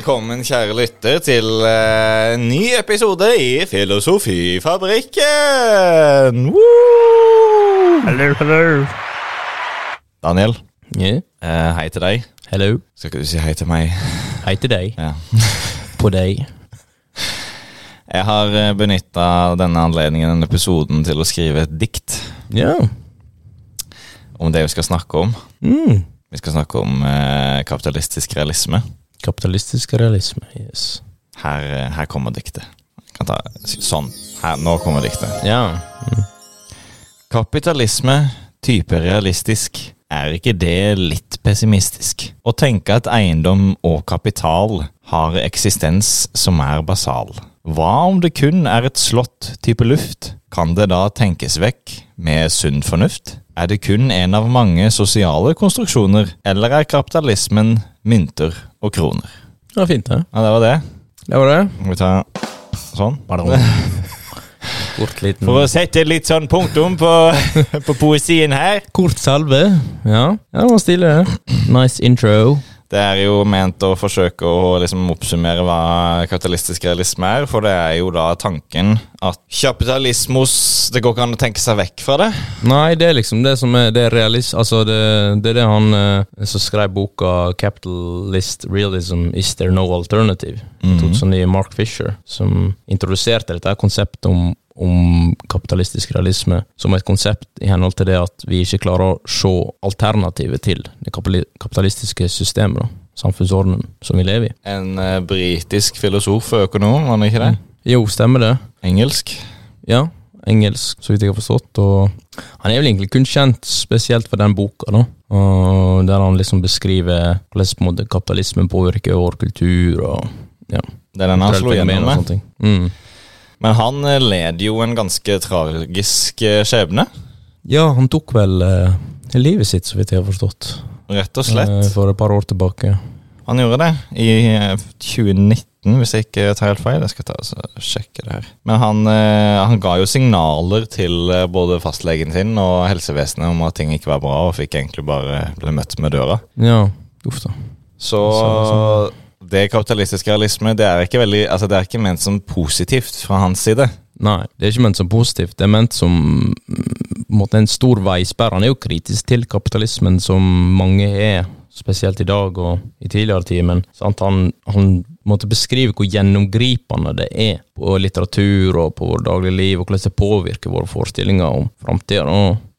Velkommen, kjære lytter, til uh, en ny episode i Filosofifabrikken! Woo! Hello, hello. Daniel, Yeah. eh, hei til deg. Hello. Skal ikke du si hei til meg? Hei til deg. Ja. På deg. Jeg har benytta denne anledningen, denne episoden, til å skrive et dikt Ja. om det vi skal snakke om. Mm. Vi skal snakke om eh, kapitalistisk realisme. Kapitalistisk realisme, yes. Her, eh, her kommer diktet. Kan ta sånn. Her, nå kommer diktet. Ja. Kapitalisme, type realistisk, er ikke det litt pessimistisk? Å tenke at eiendom og kapital har eksistens som er basal. Hva om det kun er et slott type luft? Kan det da tenkes vekk med sunn fornuft? Er det kun en av mange sosiale konstruksjoner, eller er kapitalismen mynter og kroner? Det var fint, det. Ja, det var det. Det var det. Skal vi ta sånn? Kort liten For å sette litt sånn punktum på, på poesien her. Kort salve. Ja. ja, det var stilig. Nice intro. Det er jo ment å forsøke å liksom oppsummere hva kapitalistisk realisme er, for det er jo da tanken at kapitalismos Det går ikke an å tenke seg vekk fra det. Nei, det er liksom det som er Det er realist... Altså, det, det er det han eh, som skrev boka 'Capitalist Realism Is There No Alternative'. Mhm. 2009, Mark Fisher, som introduserte dette konseptet om, om kapitalistisk realisme som et konsept i henhold til det at vi ikke klarer å se alternativet til det kapitalistiske systemet, da, samfunnsordenen, som vi lever i. En uh, britisk filosof og økonom, var han ikke det? Jo, stemmer det. Engelsk. Ja, engelsk, så vidt jeg har forstått. Og han er vel egentlig kun kjent spesielt for den boka, da. Og der han liksom beskriver hvordan kapitalismen påvirker vår kultur og ja, Det er den han slo gjennom med. Mm. Men han eh, led jo en ganske tragisk eh, skjebne, Ja, han tok vel eh, livet sitt, så vidt jeg har forstått, rett og eh, slett. for et par år tilbake. Han gjorde det i eh, 2019, hvis jeg ikke tar helt feil. Jeg skal ta sjekke det her. Men han, eh, han ga jo signaler til eh, både fastlegen sin og helsevesenet om at ting ikke var bra, og fikk egentlig bare ble møtt med døra. Ja, uff da. Så Så- det kapitalistiske realisme det er ikke veldig, altså det er ikke ment som positivt fra hans side. Nei, det er ikke ment som positivt. Det er ment som måte en stor veisperre. Han er jo kritisk til kapitalismen, som mange er, spesielt i dag og i tidligere tider. Men sant? han, han måtte beskrive hvor gjennomgripende det er på litteratur og på vårt daglige liv, og hvordan det påvirker våre forestillinger om framtida.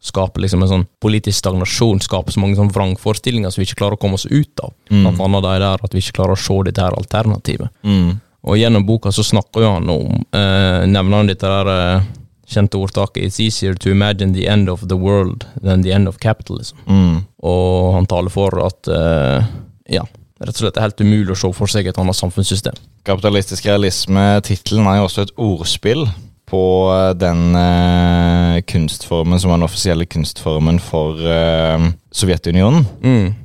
Skaper liksom en sånn politisk stagnasjon, skaper så mange sånn vrangforestillinger som vi ikke klarer å komme oss ut av. Blant annet de der at vi ikke klarer å se dette her alternativet. Mm. Og gjennom boka så snakker jo han om eh, Nevner han dette der eh, kjente ordtaket It's easier to imagine the end of the world than the end of capitalism. Mm. Og han taler for at eh, ja, rett og slett er helt umulig å se for seg et annet samfunnssystem. Kapitalistisk realisme, tittelen er jo også et ordspill på eh, den eh, kunstformen som var den offisielle kunstformen for eh, Sovjetunionen. Mm.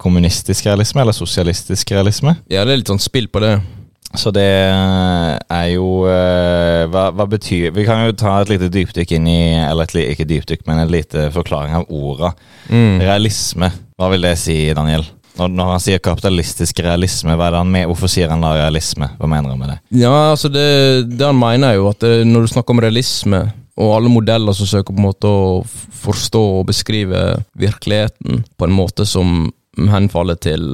Kommunistisk realisme, eller sosialistisk realisme. Ja, det er litt sånn spill på det. Så det er jo hva, hva betyr Vi kan jo ta et lite dypdykk inn i Eller et, ikke dypdykk, men en lite forklaring av orda. Mm. Realisme, hva vil det si, Daniel? Når, når han sier kapitalistisk realisme, med? hvorfor sier han da realisme? Hva mener han med det? Ja, altså det, det han mener er jo at det, når du snakker om realisme, og alle modeller som søker på en måte å forstå og beskrive virkeligheten på en måte som henfaller til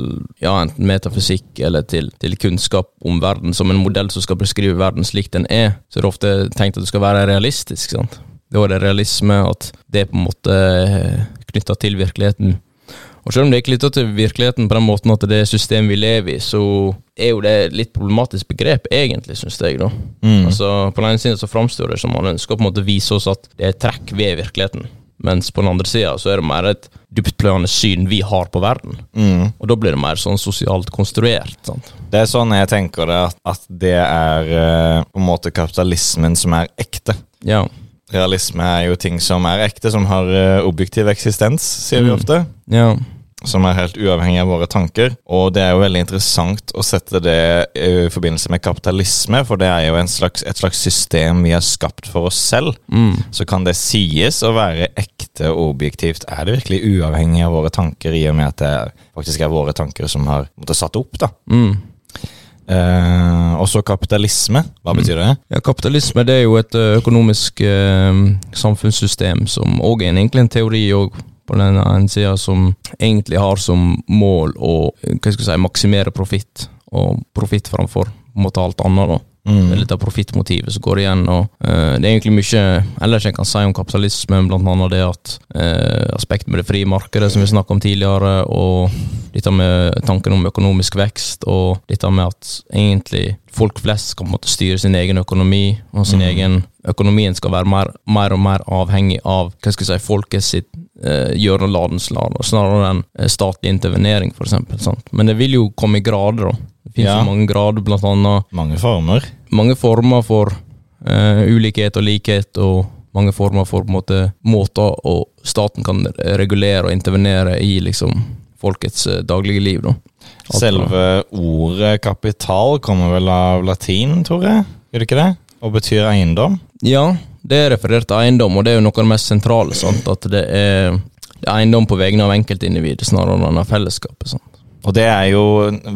ja, enten metafysikk eller til, til kunnskap om verden som en modell som skal beskrive verden slik den er, så er det ofte tenkt at du skal være realistisk. sant? Da er det realisme at det er på en måte knytta til virkeligheten. Og selv om det er knytta til virkeligheten på den måten at det er systemet vi lever i, så er jo det et litt problematisk begrep, egentlig, syns jeg. da. Mm. Altså, På den ene siden så framstår det som man ønsker å på en måte vise oss at det er trekk ved virkeligheten, mens på den andre sida så er det mer et dyptpløyende syn vi har på verden. Mm. Og da blir det mer sånn sosialt konstruert. sant? Det er sånn jeg tenker det, at, at det er eh, på en måte kapitalismen som er ekte. Ja. Realisme er jo ting som er ekte, som har eh, objektiv eksistens, sier vi Mm. ofte. ja. Som er helt uavhengig av våre tanker. Og det er jo veldig interessant å sette det i forbindelse med kapitalisme, for det er jo en slags, et slags system vi har skapt for oss selv. Mm. Så kan det sies å være ekte og objektivt. Er det virkelig uavhengig av våre tanker, i og med at det faktisk er våre tanker som har måttet satt opp, da? Mm. Eh, og så kapitalisme. Hva betyr det? Ja, Kapitalisme det er jo et økonomisk eh, samfunnssystem som òg er en, egentlig en teori og på den ene sida som egentlig har som mål å hva skal jeg si, maksimere profitt, og profitt framfor på en måte alt annet. da. Det er Mm. litt av profittmotivet som går igjen. og uh, Det er egentlig mye ellers jeg kan si om kapitalismen, blant annet det at uh, aspektet med det frie markedet, som vi snakket om tidligere, og dette med tanken om økonomisk vekst, og dette med at egentlig folk flest kan måtte styre sin egen økonomi, og sin Mm. egen Økonomien skal være mer, mer og mer avhengig av hva skal jeg si, folket sitt gjøre og ladenslag, snarere enn eh, statlig intervenering, eksempel. Men det vil jo komme i grader, da. Det finnes Ja. mange grader, blant annet Mange former. mange former for uh, ulikhet og likhet, og mange former for på måte, måter og staten kan regulere og intervenere i liksom folkets uh, daglige liv. Da. Alt Selve ordet kapital kommer vel av latin, tror jeg? Gjør det ikke det? Og betyr eiendom? Ja, det er referert til eiendom, og det er jo noe av det mest sentrale. Sant? At det er, det er eiendom på vegne av enkeltindividet snarere enn av fellesskapet. Sant? Og det er jo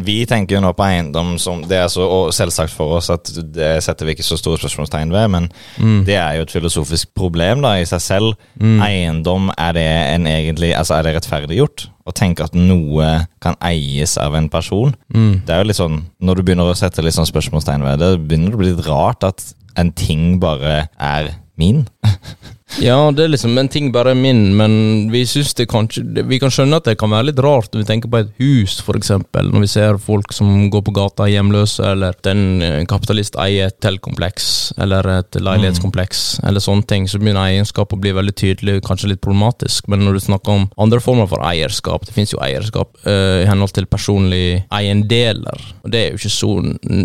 Vi tenker jo nå på eiendom som Det er så selvsagt for oss at det setter vi ikke så store spørsmålstegn ved, men Mm. det er jo et filosofisk problem da i seg selv. Mm. Eiendom, er det en egentlig Altså er det rettferdiggjort? Å tenke at noe kan eies av en person? Mm. Det er jo litt sånn Når du begynner å sette litt sånn spørsmålstegn ved det, begynner det å bli litt rart at en ting bare er min. Ja, det er liksom en ting bare min, men vi synes det kanskje Vi kan skjønne at det kan være litt rart når vi tenker på et hus, eksempel. Når vi ser folk som går på gata hjemløse, eller en eh, kapitalist eier et teltkompleks, eller et leilighetskompleks, eller sånne ting, så begynner eierskap å bli veldig tydelig, kanskje litt problematisk. Men når du snakker om andre former for eierskap, det finnes jo eierskap eh, i henhold til personlig eiendeler, og det er jo ikke så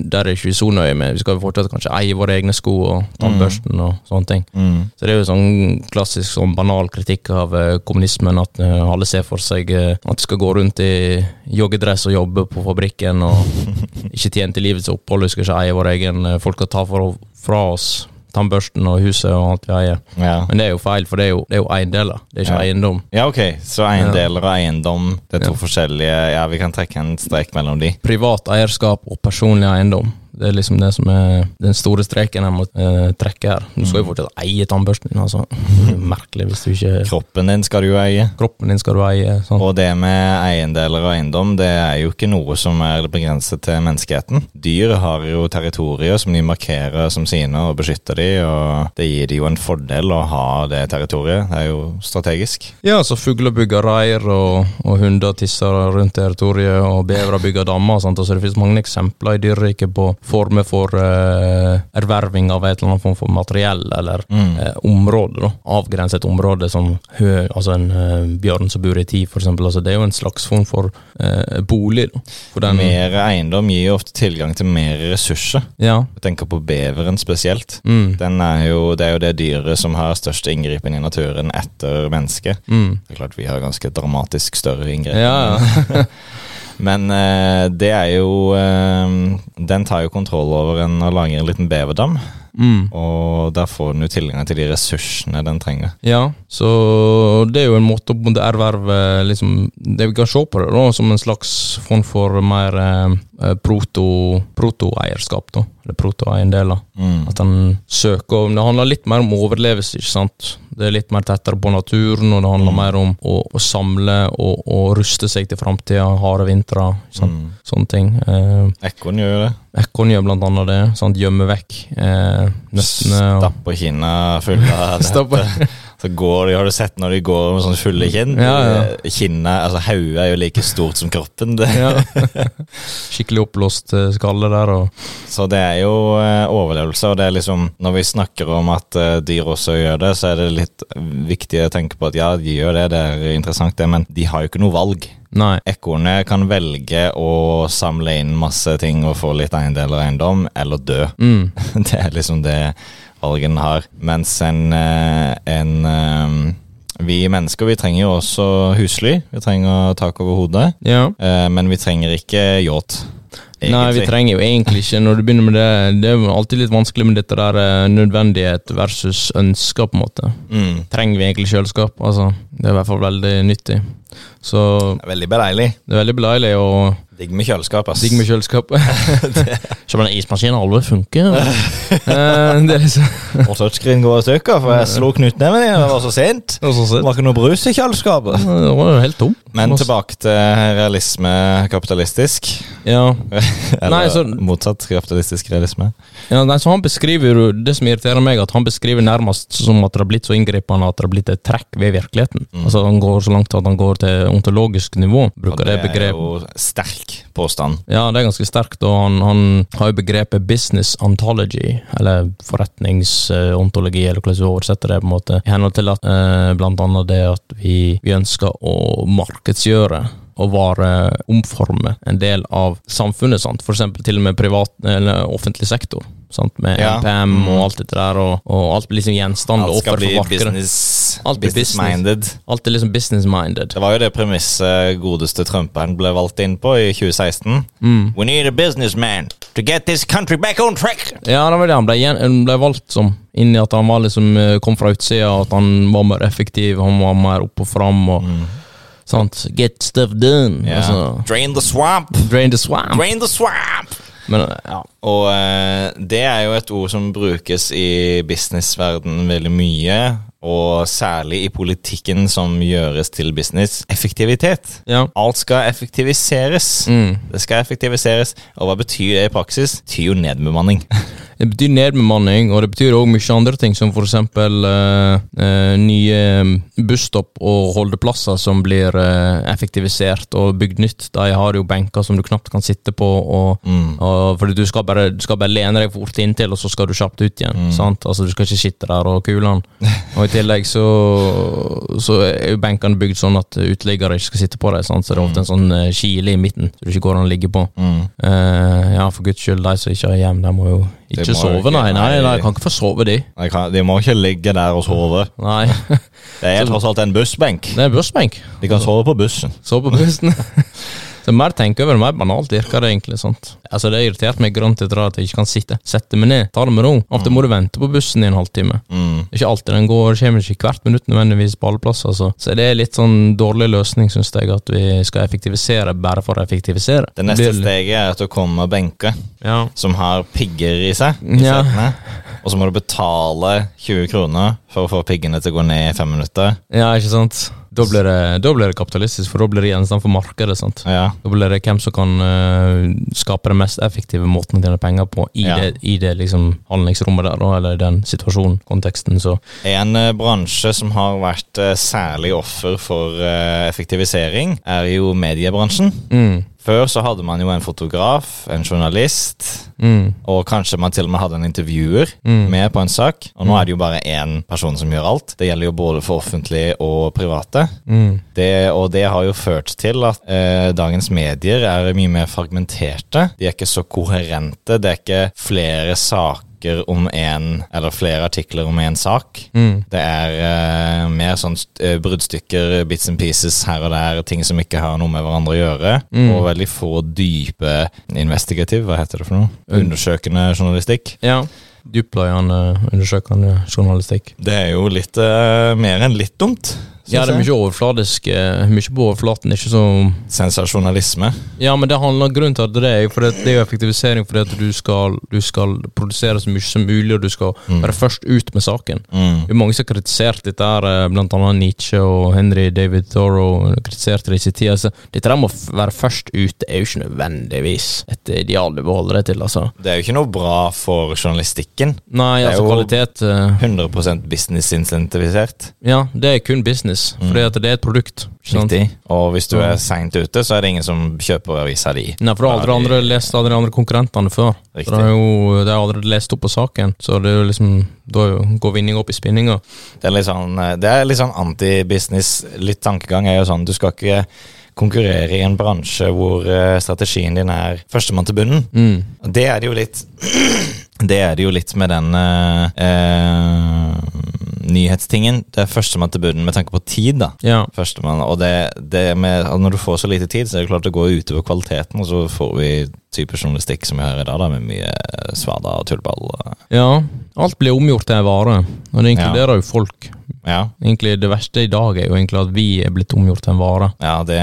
Der er ikke vi så nøye med. Vi skal jo fortsatt kanskje eie våre egne sko og tannbørsten og sånne ting. Mm. Så det er jo sånn klassisk sånn banal kritikk av eh, kommunismen, at eh, alle ser for seg eh, at de skal gå rundt i joggedress og jobbe på fabrikken, og ikke tjene til livets opphold, vi skal ikke eie vår egen Folk skal ta for, fra oss tannbørsten og huset og alt vi eier. Ja. Men det er jo feil, for det er jo, det er jo eiendeler, det er ikke Ja. eiendom. ja, ok. Så eiendeler og eiendom, det er to forskjellige Ja, vi kan trekke en strek mellom de. Privat eierskap og personlig eiendom. Det er liksom det som er den store streken jeg må eh, trekke her. Du skal jo fortsatt eie tannbørsten din, altså. Er merkelig hvis du ikke Kroppen din skal du jo eie. Kroppen din skal du eie. Sånn. Og det med eiendeler og eiendom, det er jo ikke noe som er begrenset til menneskeheten. Dyr har jo territorier som de markerer som sine og beskytter de, og det gir de jo en fordel å ha det territoriet. Det er jo strategisk. Ja, så fugler bygger reir, og, og hunder tisser rundt territoriet, og bevere bygger dammer. Sant? Så det finnes mange eksempler i dyreriket på former for uh, erverving av et eller annet form for materiell eller Mm. uh, område. da. Avgrenset område, som hø, altså en uh, bjørn som bor i tid, eksempel. Altså, det er jo en slags form for bolig. Mer eiendom gir jo ofte tilgang til mer ressurser. ja. Jeg tenker på beveren spesielt. Mm, Den er jo, det er jo det dyret som har størst inngripen i naturen etter mennesket. mm. Det er klart vi har ganske dramatisk større inngrep. Ja, ja. Men eh, det er jo eh, Den tar jo kontroll over en og lager en liten beverdam. Mm. Og der får den jo tilgang til de ressursene den trenger. Ja, så det er jo en måte å erverve liksom, Det vi kan se på det da, som en slags form for mer eh, proto, proto-eierskap, da. Eller proto-eiendeler. Mm. At en søker Det handler litt mer om overlevelse, ikke sant. Det er litt mer tettere på naturen, og det handler Mm. mer om å, å samle og, og ruste seg til framtida, harde vintre, sånn. Mm. sånne ting. Eh, Ekorn gjør jo det. Ekorn gjør blant annet det. Sant? Gjemme vekk eh, nøttene. Stapper kinna fulle av dette. Så går de, Har du sett når de går med sånn fulle kinn? Ja, ja. Kinnet, altså Hodet er jo like stort som kroppen. Det. Ja. Skikkelig oppblåst eh, skalle der. og Så det er jo eh, overlevelse, og det er liksom Når vi snakker om at eh, dyr også gjør det, så er det litt viktig å tenke på at ja, de gjør det, det er interessant det, men de har jo ikke noe valg. Nei. Ekornet kan velge å samle inn masse ting og få litt eiendeler og eiendom, eller dø. Mm. Det er liksom det valgen har. Mens en, eh, en eh, Vi mennesker vi trenger jo også husly. Vi trenger tak over hodet. Ja. eh, Men vi trenger ikke yacht. Nei, vi trenger jo egentlig ikke Når du begynner med det Det er jo alltid litt vanskelig med dette der nødvendighet versus ønsker, på en måte. Mm. Trenger vi egentlig kjøleskap? Altså, det er i hvert fall veldig nyttig. Så Veldig beleilig. det er veldig beleilig og Digg med kjøleskap, ass. digg med kjøleskap. Så den ismaskinen aldri funker. Eh, det er liksom Og touchscreen går i stykker, for jeg slo knyttneven i, det var så sent. Det var så Det var ikke noe brus i kjøleskapet. Det var jo helt tom. Men tilbake til realisme kapitalistisk. Ja. Eller Nei, så- motsatt kapitalistisk realisme. Ja, nei, så han beskriver jo Det som irriterer meg, at han beskriver nærmest som at det har blitt så inngripende at det har blitt et trekk ved virkeligheten. Altså Han går så langt at han går til ontologisk nivå, bruker det det er begrepet. jo sterk påstand. Ja, det er ganske sterkt, og han, han har jo begrepet business ontology, eller forretningsontologi, eller hvordan du oversetter det, på en måte, i henhold til at eh, blant annet det at vi, vi ønsker å markedsgjøre og være omforme en del av samfunnet, sant? for eksempel til og med privat eller offentlig sektor, sant? med Ja. MPM Mm. og alt dette der, og, og alt blir liksom gjenstand Alt skal bli business, Alt blir business business. minded. Alt er liksom business-minded. Det var jo det premisset godeste Trumperen ble valgt inn på i 2016. Mm. We need a businessman to get this country back on track. Ja, det var det han ble, han ble valgt som. Inn i at han var liksom, eh, kom fra utsida, at han var mer effektiv, han var mer opp og fram. Og, sant? Get stuff done. Yeah. Altså, Drain the swamp. drain the swamp. Drain the swamp. Men ja. Og eh, det er jo et ord som brukes i businessverdenen veldig mye. Og særlig i politikken som gjøres til business. Effektivitet. ja. Alt skal effektiviseres. Mm. Det skal effektiviseres. Og hva betyr det i praksis? Det betyr jo nedbemanning. Det betyr nedbemanning, og det betyr òg mye andre ting, som for eksempel eh, eh, nye busstopp og holdeplasser som blir uh, effektivisert og bygd nytt. De har jo benker som du knapt kan sitte på, og, og, fordi du skal, bare, du skal bare lene deg fort inntil, og så skal du kjapt ut igjen. Sant? Altså Du skal ikke sitte der og kule den. Og i tillegg så, så er jo benkene bygd sånn at uteliggere ikke skal sitte på dem, så det er ofte en sånn eh, kile i midten, så det ikke går an å ligge på. Eh, ja, for guds skyld, de som ikke har hjem, de må jo ikke må sove, ikke- nei, nei, nei. nei, jeg kan ikke få sove, de. De, kan, de må ikke ligge der og sove. Nei, Det er tross alt en bussbenk. det er bussbenk. De kan sove på bussen. Sove på bussen. Så mer tenker over det, mer banalt virker det egentlig. sant? Altså Det har irritert meg grunnen etter at jeg ikke kan sitte. Sette meg ned, ta det med ro. Ofte må du vente på bussen i en halvtime. Mm. Er Ikke alltid den går, kommer ikke hvert minutt nødvendigvis på alle plasser. Altså. så det er litt sånn dårlig løsning, syns jeg, at vi skal effektivisere bare for å effektivisere. Det neste blir- steget er at du kommer benker Ja. som har pigger i seg. I Ja. setene. Og så må du betale 20 kroner for å få piggene til å gå ned i fem minutter. ja, ikke sant? Da blir, det, da blir det kapitalistisk, for da blir det gjenstand for markedet. sant? Ja. Da blir det hvem som kan uh, skape den mest effektive måten å tjene penger på i Ja. det, i det liksom handlingsrommet der, eller den situasjonen, konteksten. Så En uh, bransje som har vært uh, særlig offer for effektivisering, er jo mediebransjen. mm, Før så hadde man jo en fotograf, en journalist, mm, og kanskje man til og med hadde en intervjuer Mm. med på en sak. Og nå er det jo bare én person som gjør alt. Det gjelder jo både for offentlige og private. mm, Det, og det har jo ført til at eh, dagens medier er mye mer fragmenterte. De er ikke så koherente. Det er ikke flere saker om en, eller flere artikler om én sak. mm, Det er uh, mer sånn eh, bruddstykker, bits and pieces her og der, ting som ikke har noe med hverandre å gjøre. Mm. Og veldig få dype investigativ, hva heter det for noe? Undersøkende journalistikk. ja. Dyptpløyende, undersøkende journalistikk. Det er jo litt uh, mer enn litt dumt. Ja, det er mye overfladisk. eh, Mye på overflaten. Ikke så Sensasjonalisme. Ja, men det handler grunnen til at det er for det, er jo effektivisering fordi at du skal, du skal produsere så mye som mulig, og du skal være først ut med saken. Mm. Det er mange som har kritisert dette, her, eh, blant annet Nietzsche og Henry David Thoreau. kritiserte det i sin tid. Altså, dette der med å være først ute er jo ikke nødvendigvis et ideal du beholder deg til. altså. Det er jo ikke noe bra for journalistikken. Nei, altså kvalitet... Det er altså jo- kvalitet eh, 100 business-insentivisert. Ja, det er kun business, fordi at det er et produkt. Riktig. Og hvis du er seint ute, så er det ingen som kjøper avisa di. Nei, for da har aldri andre lest alle de andre konkurrentene før. Riktig. For det er jo det er allerede lest opp på saken, så det er jo liksom da går vinninga opp i spinninga. Det er litt sånn, eh, det er litt sånn anti-business. Litt tankegang er jo sånn du skal ikke konkurrere i en bransje hvor eh, strategien din er førstemann til bunnen. Mm. Det er det jo litt Det er det jo litt med den eh, eh, nyhetstingen. Det er førstemann til bunnen med tanke på tid, da. Ja. Førstemann, og det, det med, altså Når du får så lite tid, så er det klart det går utover kvaliteten, og så får vi type journalistikk som vi har i dag, da, med mye svada og tullball. ja. Alt blir omgjort til en vare, og det inkluderer jo folk. Ja, Egentlig Det verste i dag er jo egentlig at vi er blitt omgjort til en vare. ja det,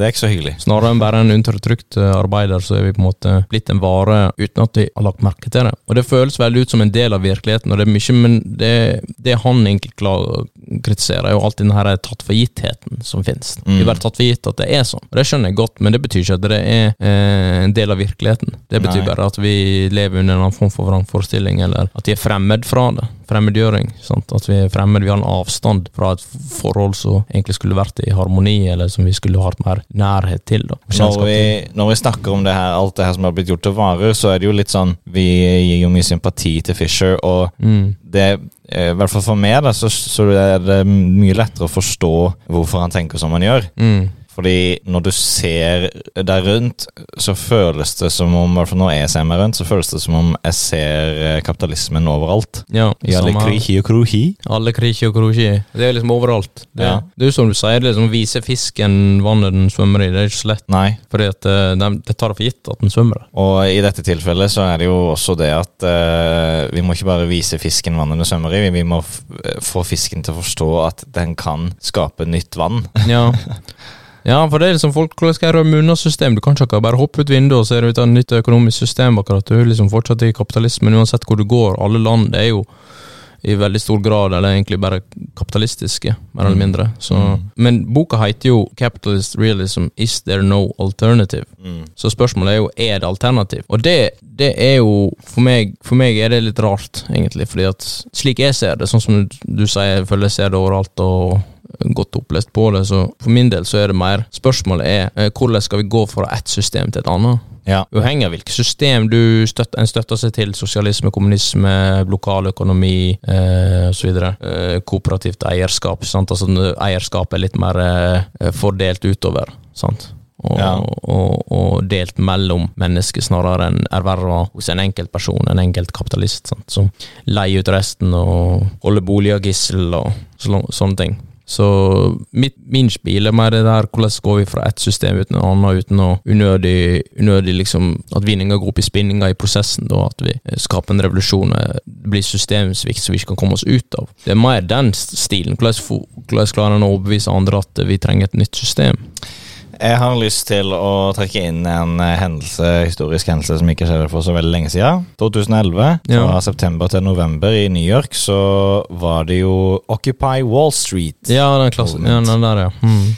det er ikke så hyggelig. Snarere enn bare en undertrykt eh, arbeider, så er vi på en måte blitt en vare uten at vi har lagt merke til det. Og det føles veldig ut som en del av virkeligheten, og det er mye, men det, det han egentlig klar- kritiserer, er jo alltid den her tatt for gittheten som finnes. Vi er bare tatt for gitt at det er sånn. Og det skjønner jeg godt, men det betyr ikke at det er eh, en del av virkeligheten. Det betyr Nei. bare at vi lever under en annen form for vrangforestilling, eller at vi er fremmed fra det. Fremmedgjøring. Sant? At vi er fremmed, vi har en avstand fra et forhold som egentlig skulle vært i harmoni, eller som vi skulle hatt mer nærhet til. Når vi, når vi snakker om det her, alt det her som har blitt gjort til varer, så er det jo litt sånn Vi gir jo mye sympati til Fisher, og Mm. det eh, I hvert fall for meg, da, så, så er det mye lettere å forstå hvorfor han tenker som han gjør. Mm. Fordi når du ser deg rundt, så føles det som om hvert fall når jeg ser meg rundt, så føles det som om jeg ser eh, kapitalismen overalt. Ja, I alle krihi og krohi. Alle kriki og kroki. Det er liksom overalt. Det, Ja. det er jo som du sier, det er liksom vise fisken vannet den svømmer i. Det er ikke så lett. Nei. Fordi at det de, de tar for gitt at den svømmer. Og i dette tilfellet så er det jo også det at uh, vi må ikke bare vise fisken vannet den svømmer i, vi må få fisken til å forstå at den kan skape nytt vann. Ja. ja, for det er liksom folk Hvordan skal jeg rømme unna system? Du kan ikke bare hoppe ut vinduet og se ut av et nytt økonomisk system. akkurat Du er liksom fortsatt i kapitalismen uansett hvor du går. Alle land er jo i veldig stor grad, eller egentlig bare kapitalistiske, mer eller Mm. mindre. Så, Mm. Men boka heter jo 'Capitalist Realism Is There No Alternative'. Så spørsmålet er jo er det alternativ. Og det, det er jo for meg, for meg er det litt rart, egentlig. Fordi at slik jeg ser det, sånn som du sier, jeg føler jeg ser det overalt og godt opplest på det, så for min del så er det mer Spørsmålet er eh, hvordan skal vi gå fra ett system til et annet? Ja. Uavhengig av hvilket system du støtter, en støtter seg til, sosialisme, kommunisme, lokaløkonomi eh, osv. Eh, kooperativt eierskap. Sant? Altså, eierskap er litt mer eh, fordelt utover. Sant? Og, Ja. og, og delt mellom mennesker, snarere enn erverva hos en enkelt person, en enkelt kapitalist, sant? som leier ut resten og holder boliger gissel og sånne ting. Så mitt, min spil er mer det der hvordan går vi fra ett system uten et annet, uten å unødig, unødig liksom, at vinninga går opp i spinninga i prosessen, da, at vi skaper en revolusjon, og blir systemsvikt som vi ikke kan komme oss ut av. Det er mer den stilen. Hvordan, hvordan klarer en å overbevise andre at vi trenger et nytt system? Jeg har lyst til å trekke inn en eh, hendelse, historisk hendelse som ikke skjedde for så veldig lenge siden. 2011, Ja. fra september til november i New York, så var det jo Occupy Wall Street. Ja, den klassen. Ja, den der, ja. Mm.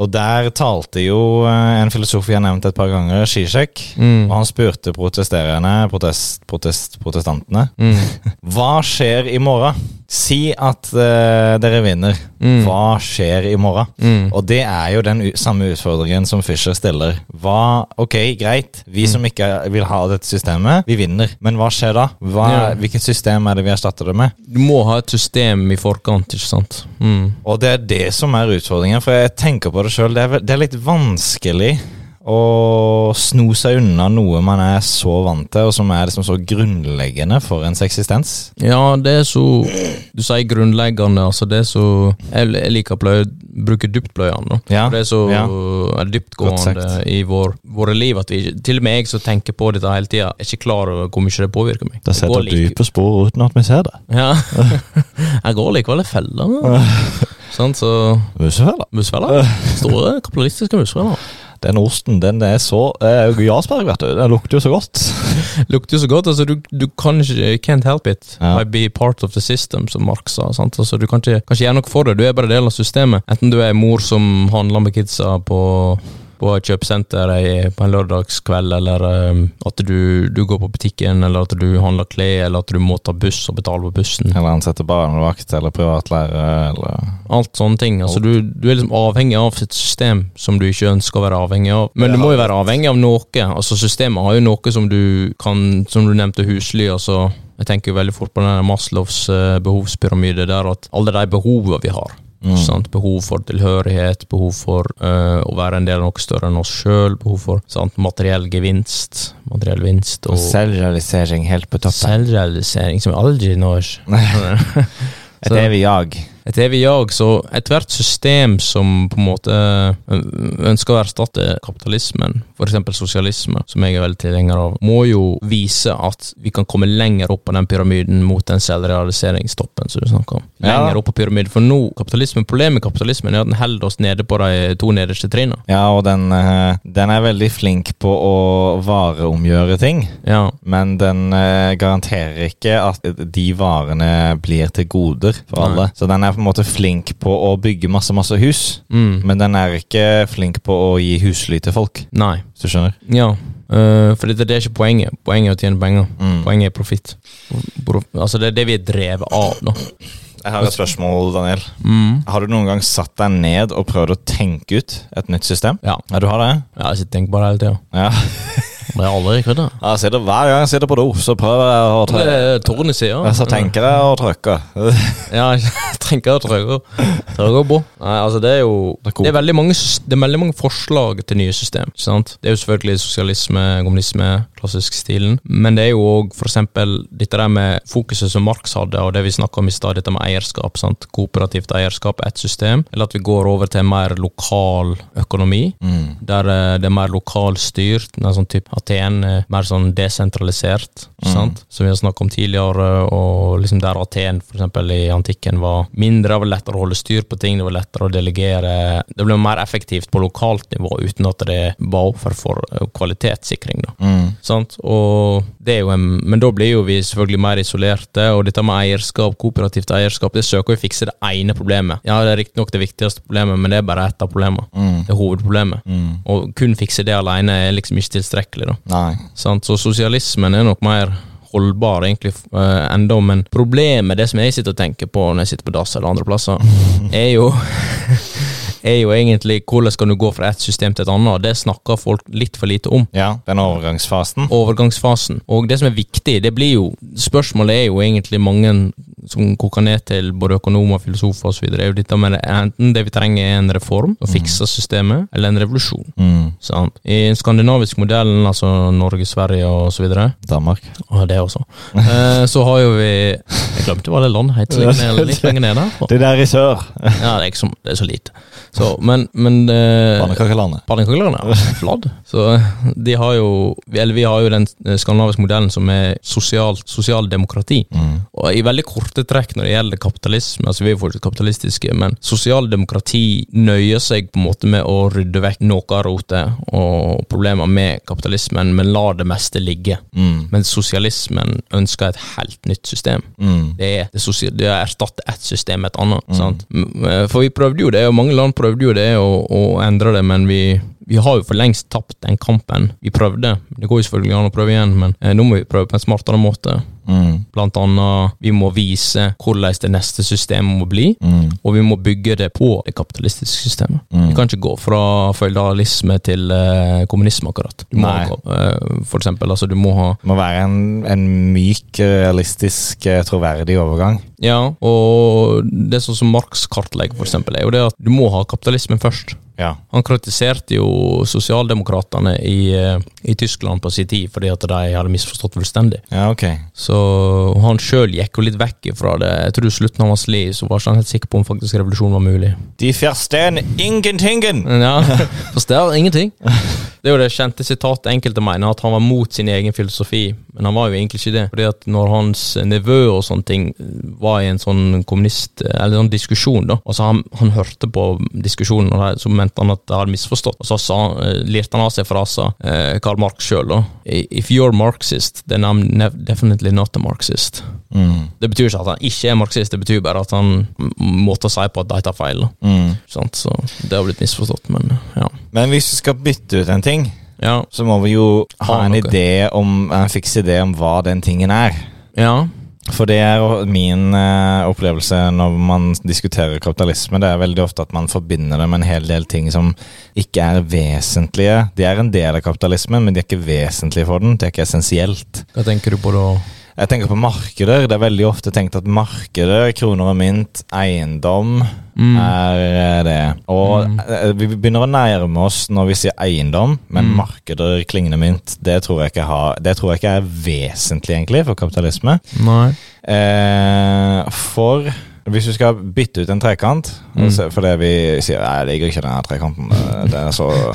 Og der talte jo eh, en filosof vi har nevnt et par ganger, Zizek. Mm. Og han spurte protesterende, protest, protest, protestantene, Mm. hva skjer i morgen? Si at uh, dere vinner. Mm. Hva skjer i morgen? Mm. Og det er jo den samme utfordringen som Fischer stiller. Hva, ok, greit, vi som ikke vil ha dette systemet, vi vinner. Men hva skjer da? Hva, Ja. Hvilket system er det vi erstatter det med? Du må ha et system i forkant, ikke sant? Mm. Og det er det som er utfordringen, for jeg tenker på det sjøl. Det, det er litt vanskelig å sno seg unna noe man er så vant til, og som er liksom så grunnleggende for ens eksistens. Ja, det er så Du sier grunnleggende, altså det er så Jeg, jeg liker å bruke dyptpløyene. Ja, det er så ja. dyptgående i vår, våre liv at vi Til og med jeg som tenker på dette hele tida, er ikke klar over hvor mye det påvirker meg. Det setter dype spor uten at vi ser det. Ja. jeg går likevel i fella. Sånn, så Musefella. Musfeller. Store kapitalistiske musfeller. Den osten, den er så eh, Jarlsberg, vet du. Den lukter jo så godt. Lukter jo så godt. altså Du, du kan ikke Can't help it. Ja. I be part of the system, som Marx sa. sant? Altså, du kan ikke, kan ikke gjøre noe for det. Du er bare del av systemet. Enten du er mor som handler med kidsa på på et kjøpesenter på en lørdagskveld, eller um, at du, du går på butikken, eller at du handler klær, eller at du må ta buss og betale på bussen. Eller ansette barnevakt eller privatlærer eller Alt sånne ting. altså du, du er liksom avhengig av et system som du ikke ønsker å være avhengig av. Men du må jo være avhengig av noe. altså Systemet har jo noe som du kan Som du nevnte, husly. altså Jeg tenker jo veldig fort på den Maslows eh, behovspyramide, der at alle de behovene vi har Mm. sant? Behov for tilhørighet, behov for uh, å være en del av noe større enn oss sjøl, behov for sant? materiell gevinst, materiell vinst og Selvrealisering helt på toppen. selvrealisering, som aldri når. Et evig jag. Et evig jag. Så ethvert system som på en måte ønsker å erstatte kapitalismen, f.eks. sosialisme, som jeg er veldig tilhenger av, må jo vise at vi kan komme lenger opp på den pyramiden mot den selvrealiseringstoppen som du snakker om. Lenger Ja. opp på pyramiden. For nå, kapitalismen, problemet med kapitalismen er at den holder oss nede på de to nederste trinnene. Ja, og den, eh, den er veldig flink på å vareomgjøre ting. Ja. Men den eh, garanterer ikke at de varene blir til goder for Nei. alle. Så den er på en måte flink på å bygge masse, masse hus. Mm. Men den er ikke flink på å gi husly til folk, Nei. hvis du skjønner. Ja. Uh, for det, det er ikke poenget. Poenget er å tjene penger. Mm. Poenget er profitt. Pro- Altså, det er det vi er drevet av, da. Jeg har et spørsmål, Daniel. Mm. Har du noen gang satt deg ned og prøvd å tenke ut et nytt system? Ja. Ja, du har det? Ja, jeg sitter og tenker på det hele tida. Ja. Det er aldri kødda. det. Sitter, hver gang jeg sitter på do, så prøver jeg å Det trykke. er tårnet sida. Så tenker jeg å trykker. Ja, trenger å trykke trykke på. Nei, altså det er jo Det er det er, mange, det er veldig mange forslag til nye system. ikke sant? Det er jo selvfølgelig sosialisme, kommunisme, klassisk stilen. Men det er jo òg f.eks. dette der med fokuset som Marx hadde, og det vi snakka om i stad, dette med eierskap. sant? Kooperativt eierskap er ett system. Eller at vi går over til en mer lokal økonomi. Mm. Der eh, det er mer lokalstyrt. Sånn type Aten er mer sånn desentralisert, ikke sant? som vi har snakket om tidligere. Og liksom der Aten for eksempel i antikken var mindre, det var lettere å holde styr på ting, det var lettere å delegere. Det ble mer effektivt på lokalt nivå uten at det ba offer for eh, kvalitetssikring. da. Mm. Og det er jo en, men da blir jo vi selvfølgelig mer isolerte, og dette med eierskap, kooperativt eierskap, det søker å fikse det ene problemet. Ja, det er riktignok det viktigste problemet, men det er bare ett av problemene. Mm. Det er hovedproblemet. Mm. Og kun fikse det alene er liksom ikke tilstrekkelig. da. Nei. Så sosialismen er nok mer holdbar egentlig uh, enda, men problemet, det som jeg sitter og tenker på når jeg sitter på dass eller andre plasser, er jo er jo egentlig hvordan skal du gå fra ett system til et annet, og det snakker folk litt for lite om. Ja, den overgangsfasen. Overgangsfasen. Og det som er viktig, det blir jo Spørsmålet er jo egentlig mange som koker ned til både økonomer, filosofer osv. er jo dette med det, enten det vi trenger er en reform, å fikse systemet, eller en revolusjon. Mm. Sant? I den skandinaviske modellen, altså Norge, Sverige videre, Danmark. og det også, eh, så har jo vi Jeg glemte hva det landet het, litt, lenger der. Det der i sør. Ja, det er, så, det er så lite. Så, men men Pannekakelandet. Pannekakelandet. Ja. Fladd. Så de har jo Eller vi har jo den skandinaviske modellen som er sosialt sosialdemokrati. Mm. Og i veldig korte trekk når det gjelder kapitalisme, altså vi er fortsatt kapitalistiske, men sosialdemokrati nøyer seg på en måte med å rydde vekk noe av rotet og problemer med kapitalismen, men lar det meste ligge. Mm. Men sosialismen ønsker et helt nytt system. Mm. Det er det, sosial, det er erstatte ett system med et annet. Sant? Eh, For vi prøvde jo det, og mange land prøvde jo det å endre det, men vi, vi har jo for lengst tapt den kampen. Vi prøvde. Det går jo selvfølgelig an å prøve igjen, men eh, nå må vi prøve på en smartere måte. Mm. Blant annet, vi må vise hvordan det neste systemet må bli, Mm. og vi må bygge det på det kapitalistiske systemet. Mm. Vi kan ikke gå fra føydalisme til eh, kommunisme, akkurat. Du må, eh, for eksempel, altså du må ha Det må være en, en myk, realistisk, eh, troverdig overgang. Ja, og det sånn som Marx kartlegger, for eksempel, er jo det at du må ha kapitalismen først. Ja. Han kritiserte jo sosialdemokratene i, eh, i Tyskland på sin tid fordi at de hadde misforstått fullstendig. Ja, okay. Så han sjøl gikk jo litt vekk fra det. Jeg tror i slutten av hans liv så var ikke han helt sikker på om faktisk revolusjon var mulig. De forstår ingentingen! Men ja, forstår ingenting. Det er jo det kjente sitatet enkelte mener, at han var mot sin egen filosofi, men han var jo egentlig ikke det. Fordi at når hans nevø og sånne ting var i en sånn kommunist, eller en sånn diskusjon, da, altså han, han hørte på diskusjonen, og det, så mente han at jeg hadde misforstått, og så sa, eh, lirte han av seg frasen eh, Karl Marx sjøl, da. If you're Marxist, then I'm definitely not a Marxist. Mm. Det betyr ikke at han ikke er marxist, det betyr bare at han måtte si på at de tar feil. Mm. Så det har blitt misforstått, men ja. Men hvis vi skal bytte ut en ting, Ja, så må vi jo ha Ha en noe. idé om, en fiks idé om hva den tingen er. ja. For det er min eh, opplevelse når man diskuterer kapitalisme. Det er veldig ofte at man forbinder det med en hel del ting som ikke er vesentlige. De er en del av kapitalismen, men de er ikke vesentlige for den. Det er ikke essensielt. Hva tenker du på da? Jeg tenker på markeder. Det er veldig ofte tenkt at markeder, kroner og mynt, eiendom Mm. er eh, det. Og Mm. eh, vi begynner å nærme oss når vi sier eiendom, men Mm. markeder, klingende mynt, det tror, jeg ikke har, det tror jeg ikke er vesentlig egentlig for kapitalisme. Nei. Eh, for Hvis du skal bytte ut en trekant, Mm. se- fordi vi sier jeg liker ikke denne trekanten, det er så,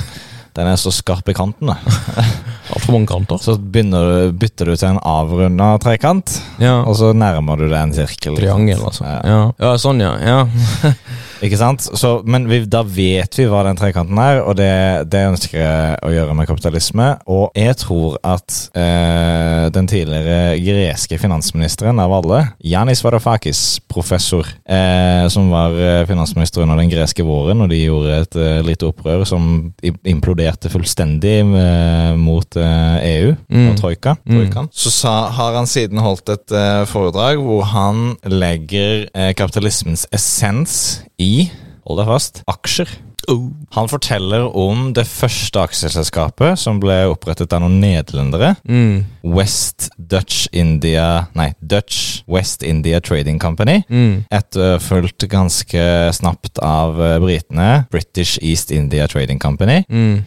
den er så skarp i kantene. da." Altfor mange kanter. så begynner du, bytter du til en avrunda trekant, Ja. og så nærmer du deg en sirkel. Triangel, altså. Ja. Ja. ja, sånn, ja. Ikke sant? Så, men vi, da vet vi hva den trekanten er, og det, det ønsker jeg å gjøre med kapitalisme. Og jeg tror at eh, den tidligere greske finansministeren av alle, Janis Varoufakis, professor, eh, som var eh, finansminister under den greske våren, og de gjorde et eh, lite opprør som imploderte fullstendig eh, mot eh, EU Mm. og troika, Mm. så sa, har han siden holdt et foredrag hvor han legger kapitalismens essens i Hold deg fast aksjer. Han forteller om det første aksjeselskapet som ble opprettet av noen nederlendere. Mm. West Dutch India Nei, Dutch West India Trading Company. Mm. Etterfulgt ganske snapt av eh, britene British East India Trading Company. Mm.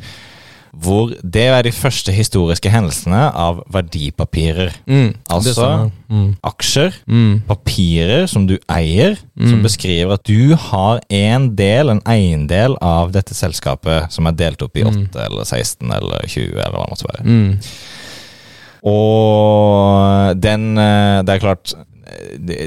Hvor det er de første historiske hendelsene av verdipapirer. Mm. Altså- mm. Aksjer, Mm. papirer som du eier, som Mm. beskriver at du har en del, en eiendel av dette selskapet som er delt opp i Mm. 8 eller 16 eller 20 eller hva det måtte være. Mm. Og den eh, Det er klart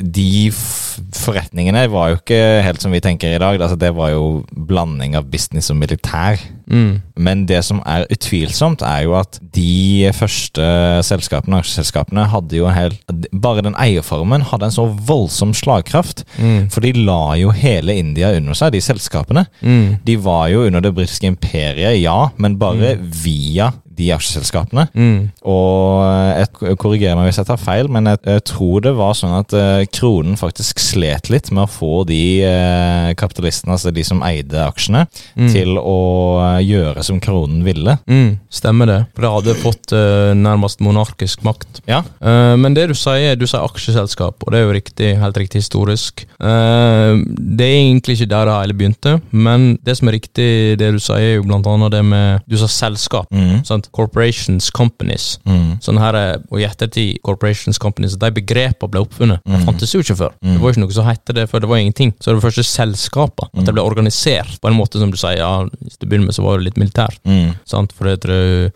De forretningene var jo ikke helt som vi tenker i dag. Altså, det var jo blanding av business og militær. Mm. Men det som er utvilsomt, er jo at de første selskapene, aksjeselskapene, hadde jo helt Bare den eierformen hadde en så voldsom slagkraft. Mm. For de la jo hele India under seg, de selskapene. Mm. De var jo under det britiske imperiet, ja, men bare via de aksjeselskapene. Mm. Og jeg korrigerer meg hvis jeg tar feil, men jeg, jeg tror det var sånn at eh, kronen faktisk slet litt med å få de eh, kapitalistene, altså de som eide aksjene, Mm. til å eh, gjøre som kronen ville. Mm. Stemmer det. For det hadde fått eh, nærmest monarkisk makt. Ja. Eh, men det du sier, du sier aksjeselskap, og det er jo riktig, helt riktig historisk. Eh, det er egentlig ikke der det hele begynte, men det som er riktig, det du sier, er jo blant annet det med Du sa selskap. Mm. sant? Corporations, companies. Mm. Sånn her, eh, og i ettertid, corporations, companies, de begrepene ble oppfunnet. Det Mm. fantes jo ikke før. Mm. Det var ikke noe som het det før, det var ingenting. Så det var første selskapet. At det ble organisert på en måte som du sier, ja, til å begynne med så var det litt militært. Mm. Sant? For det du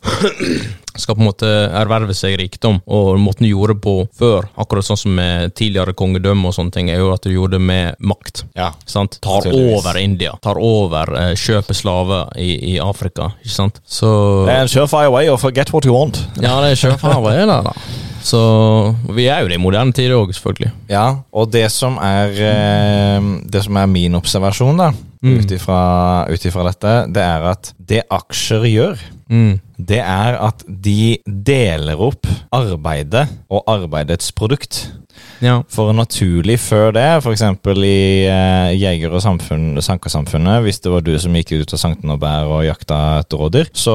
skal på en måte erverve seg rikdom, og måten du gjorde på før, akkurat sånn som med tidligere kongedømme og sånne ting, er jo at du gjorde det med makt. Ja. Sant? Tar over India. Tar over eh, kjøper slaver i, i Afrika, ikke sant? Så Det er en surefire way of forget what you want. Ja, det er surefire det, da. Så vi er jo det i moderne tider òg, selvfølgelig. Ja, og det som er eh, Det som er min observasjon, da, Mm. ut ifra dette, det er at det aksjer gjør, Mm. Det er at de deler opp arbeidet og arbeidets produkt. Ja. For naturlig før det, f.eks. i eh, jeger- og samfunn, sankersamfunnet, hvis det var du som gikk ut av Sankten og bær og jakta et rådyr, så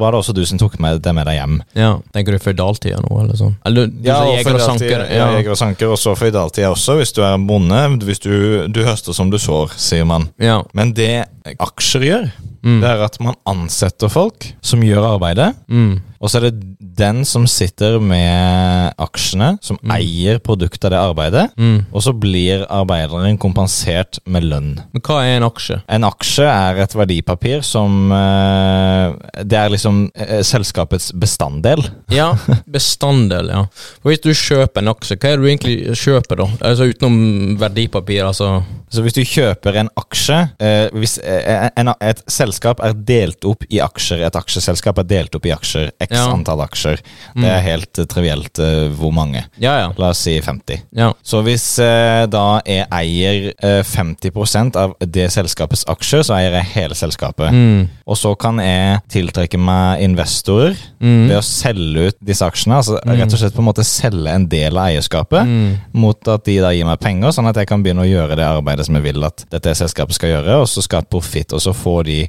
var det også du som tok med det med deg hjem. ja. Tenker du føydaltida nå, eller sånn? Eller du sa og jeger og sanker? Ja, jeger og sanker, og så føydaltida også, hvis du er bonde. Hvis du, du høster som du sår, sier man. ja. Men det aksjer gjør, Mm. det er at man ansetter folk som gjør arbeidet. Mm. Og så er det den som sitter med aksjene, som eier produktet av det arbeidet. Mm. Og så blir arbeideren kompensert med lønn. Men hva er en aksje? En aksje er et verdipapir som eh, Det er liksom eh, selskapets bestanddel. Ja, bestanddel, ja. For hvis du kjøper en aksje, hva er det du egentlig kjøper, da? Altså Utenom verdipapir, altså Så hvis du kjøper en aksje eh, Hvis en, et selskap er delt opp i aksjer, et aksjeselskap er delt opp i aksjer, x Ja. antall aksjer, det er helt uh, trivielt uh, hvor mange. Ja, ja. La oss si 50. ja. Så hvis uh, da jeg eier eh, 50% av det selskapets aksjer, så eier jeg hele selskapet. Mm. Og så kan jeg tiltrekke meg investorer Mm. ved å selge ut disse aksjene. Altså rett og slett på en måte selge en del av eierskapet Mm. mot at de da gir meg penger, sånn at jeg kan begynne å gjøre det arbeidet som jeg vil at dette selskapet skal gjøre, og så skal profitt, og så får de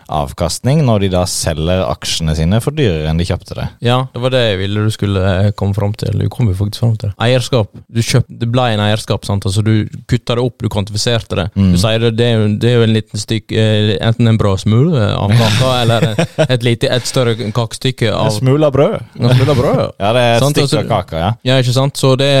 avkastning når de da selger aksjene sine for dyrere enn de kjøpte det. Ja, det var det jeg ville du skulle eh, komme fram til. Du kom jo faktisk fram til det. Eierskap. Du kjøpt, det ble en eierskap, sant? Altså, du kutta det opp, du kvantifiserte det. Mm. Du sier det, det, er jo- det er jo en liten stykk eh, Enten en brødsmule av kaka, eller et, lite, et større kakestykke av smule av brød. en smule av brød. Ja, det er et Sant, stykke altså- av kaka, ja. Ja, ikke sant? Så det,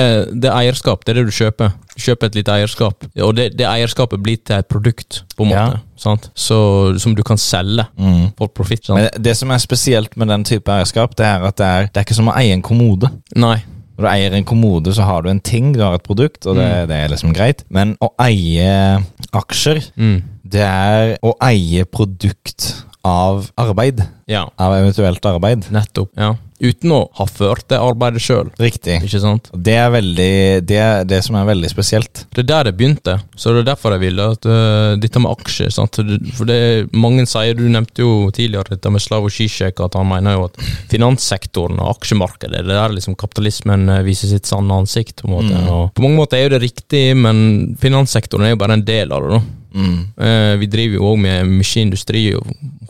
det er eierskap, det er det du kjøper. Du kjøper et lite eierskap, og det, det eierskapet blir til et produkt, på en Ja. måte. Sant? Så, som du kan selge Mm. for profitt. Sånn. Men det som er spesielt med den type eierskap, det er at det er, det er ikke som å eie en kommode. Nei. Når du eier en kommode, så har du en ting, du har et produkt, og det, det er liksom greit. Men å eie aksjer, Mm. det er å eie produkt av arbeid. Ja. Av eventuelt arbeid. Nettopp. Ja. Uten å ha ført det arbeidet sjøl, Riktig. ikke sant? Det er veldig Det er det som er veldig spesielt. Det er der det begynte, så det er derfor jeg ville at uh, dette med aksjer sant? For det mange sier, du nevnte jo tidligere dette med Slavo Zizek, at han mener jo at finanssektoren og aksjemarkedet, det er liksom kapitalismen øh, viser sitt sanne ansikt. På en måte. Mm. På mange måter er jo det riktig, men finanssektoren er jo bare en del av det. da. Mm. Eh, vi driver jo òg med mye industri,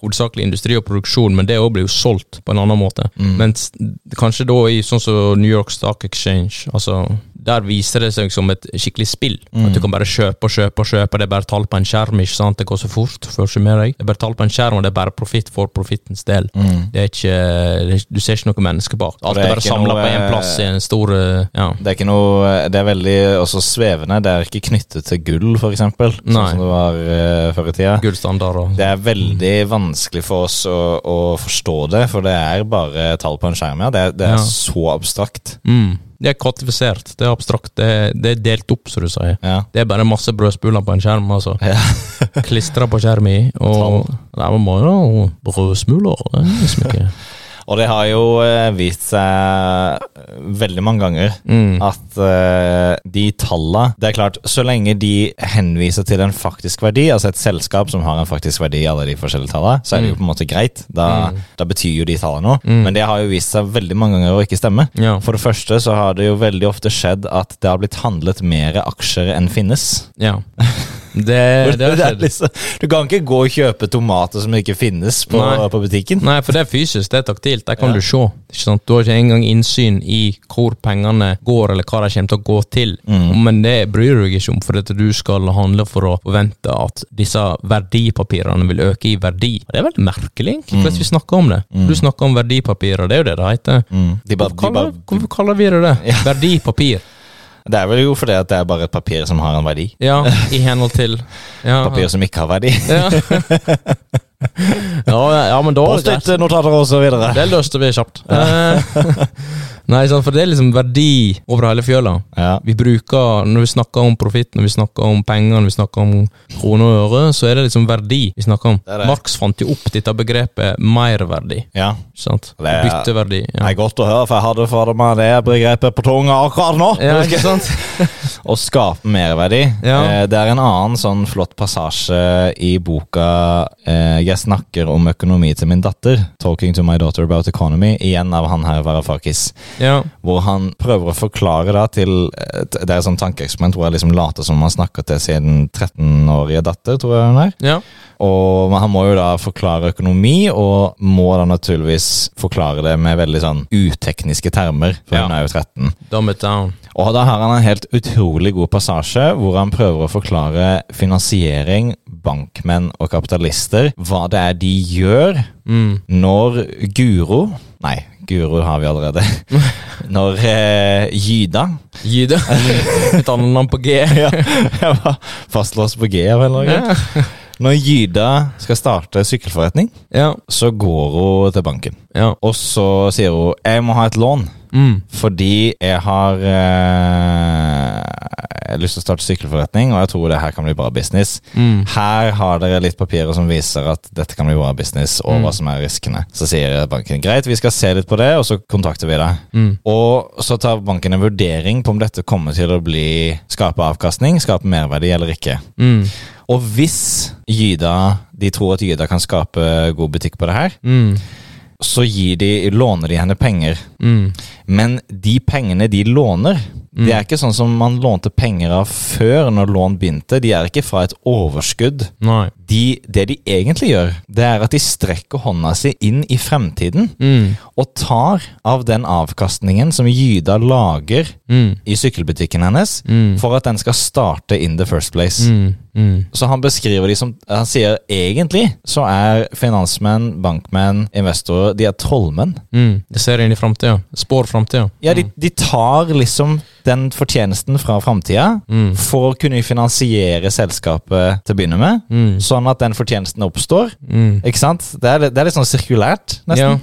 hovedsakelig industri og produksjon, men det òg blir jo solgt på en annen måte. Mm. Mens kanskje da i sånn som New York Stock Exchange, altså der viser det seg som et skikkelig spill. Mm. At du kan bare kjøpe og kjøpe og kjøpe, det er bare tall på en skjerm, ikke sant? det går så fort. Med deg. Det er bare tall på en skjerm, og det er bare profitt for profittens del. Mm. Det er ikke, det er, du ser ikke noe menneske bak. Alt er bare samla på én plass i en stor eh, ja. Det er ikke noe Det er veldig også svevende. Det er ikke knyttet til gull, for eksempel. Sånn Nei. som det var uh, før i tida. gullstandard og Det er veldig vanskelig for oss å, å forstå det, for det er bare tall på en skjerm. Ja. Det, det er Ja. så abstrakt. mm. Det er kvantifisert, det er abstrakt, det er, det er delt opp, som du sier. Ja. Det er bare masse brødspuler på en skjerm, altså. Ja. Klistra på skjermen, og Nei, man må jo brødsmuler. Det er liksom ikke Og det har jo eh, vist seg veldig mange ganger mm. at uh, de tallene Det er klart, så lenge de henviser til en faktisk verdi, altså et selskap som har en faktisk verdi i alle de forskjellige tallene, så er det jo på en måte greit. Da, Mm. da betyr jo de tallene noe. Mm. Men det har jo vist seg veldig mange ganger å ikke stemme. Ja. For det første så har det jo veldig ofte skjedd at det har blitt handlet mer aksjer enn finnes. ja. Det, det skjedd. liksom, du kan ikke gå og kjøpe tomater som ikke finnes på, på butikken. Nei, for det er fysisk, det er taktilt. Der kan Ja. du se. Du har ikke engang innsyn i hvor pengene går, eller hva de kommer til å gå til. Mm. Men det bryr du deg ikke om, for at du skal handle for å forvente at disse verdipapirene vil øke i verdi. Det er veldig merkelig, egentlig, mm. vi snakker om det. Du snakker om verdipapirer, det er jo det det heter. Mm. De ba, Hvorfor de kaller, hvorfor kaller vi det det? Ja. Verdipapir. Det er vel jo fordi at det er bare et papir som har en verdi. Ja, i henhold til ja. Papir som ikke har verdi. Ja. ja, ja, men da Post-it-notater og så videre. Det løste vi kjapt. Nei, sant, for det er liksom verdi over hele fjøla. Ja. Vi bruker, Når vi snakker om profitt, når vi snakker om penger, når vi snakker om kroner og øre, så er det liksom verdi vi snakker om. Det det. Marx fant jo opp dette begrepet merverdi. ja. sant? Det er- Bytteverdi. Det er godt å høre, for jeg hadde for meg det begrepet på tunga akkurat nå. Ja, ikke sant? Å skape merverdi. Ja. Eh, Det er en annen sånn flott passasje i boka eh, 'Jeg snakker om økonomi til min datter', 'Talking to my daughter about economy', igjen av han her Varoufakis. Ja. Hvor han prøver å forklare da til eh, Det er et sånt tankeeksperiment hvor jeg liksom later som han snakker til sin 13-årige datter, tror jeg hun er. ja. Og men han må jo da forklare økonomi, og må da naturligvis forklare det med veldig sånn utekniske termer, for Ja. hun er jo 13. Dumb it down. Og da har han en helt utrolig god passasje hvor han prøver å forklare finansiering, bankmenn og kapitalister, hva det er de gjør Mm. når Guro Nei, Guro har vi allerede. Når eh, Gyda Gyda? annet navn på G. ja, Jeg var fastlåst på G av en eller annen grunn. Når Gyda skal starte sykkelforretning, Ja. så går hun til banken. ja. Og så sier hun 'jeg må ha et lån'. Mm. Fordi jeg har eh, Jeg har lyst til å starte sykkelforretning, og jeg tror det her kan bli bra business. Mm. Her har dere litt papirer som viser at dette kan bli bra business, og Mm. hva som er riskene. Så sier banken greit, vi skal se litt på det, og så kontakter vi deg. Mm. Og så tar banken en vurdering på om dette kommer til å bli skape avkastning, skape merverdi eller ikke. Mm. Og hvis Gyda, de tror at Gyda kan skape god butikk på det her, Mm. så gir de, låner de henne penger. Mm. Men de pengene de låner, Mm. det er ikke sånn som man lånte penger av før når lån begynte. De er ikke fra et overskudd. De, det de egentlig gjør, det er at de strekker hånda si inn i fremtiden Mm. og tar av den avkastningen som Gyda lager Mm. i sykkelbutikken hennes, Mm. for at den skal starte in the first place. Mm. Mm. Så han beskriver de som Han sier egentlig så er finansmenn, bankmenn, investorer De er trollmenn. Det ser inn i framtida. Spår framtida. Ja, de, de tar liksom den fortjenesten fra framtida Mm. for å kunne finansiere selskapet til å begynne med, Mm. sånn at den fortjenesten oppstår. Mm. Ikke sant? Det er, det er litt sånn sirkulært, Ja. nesten.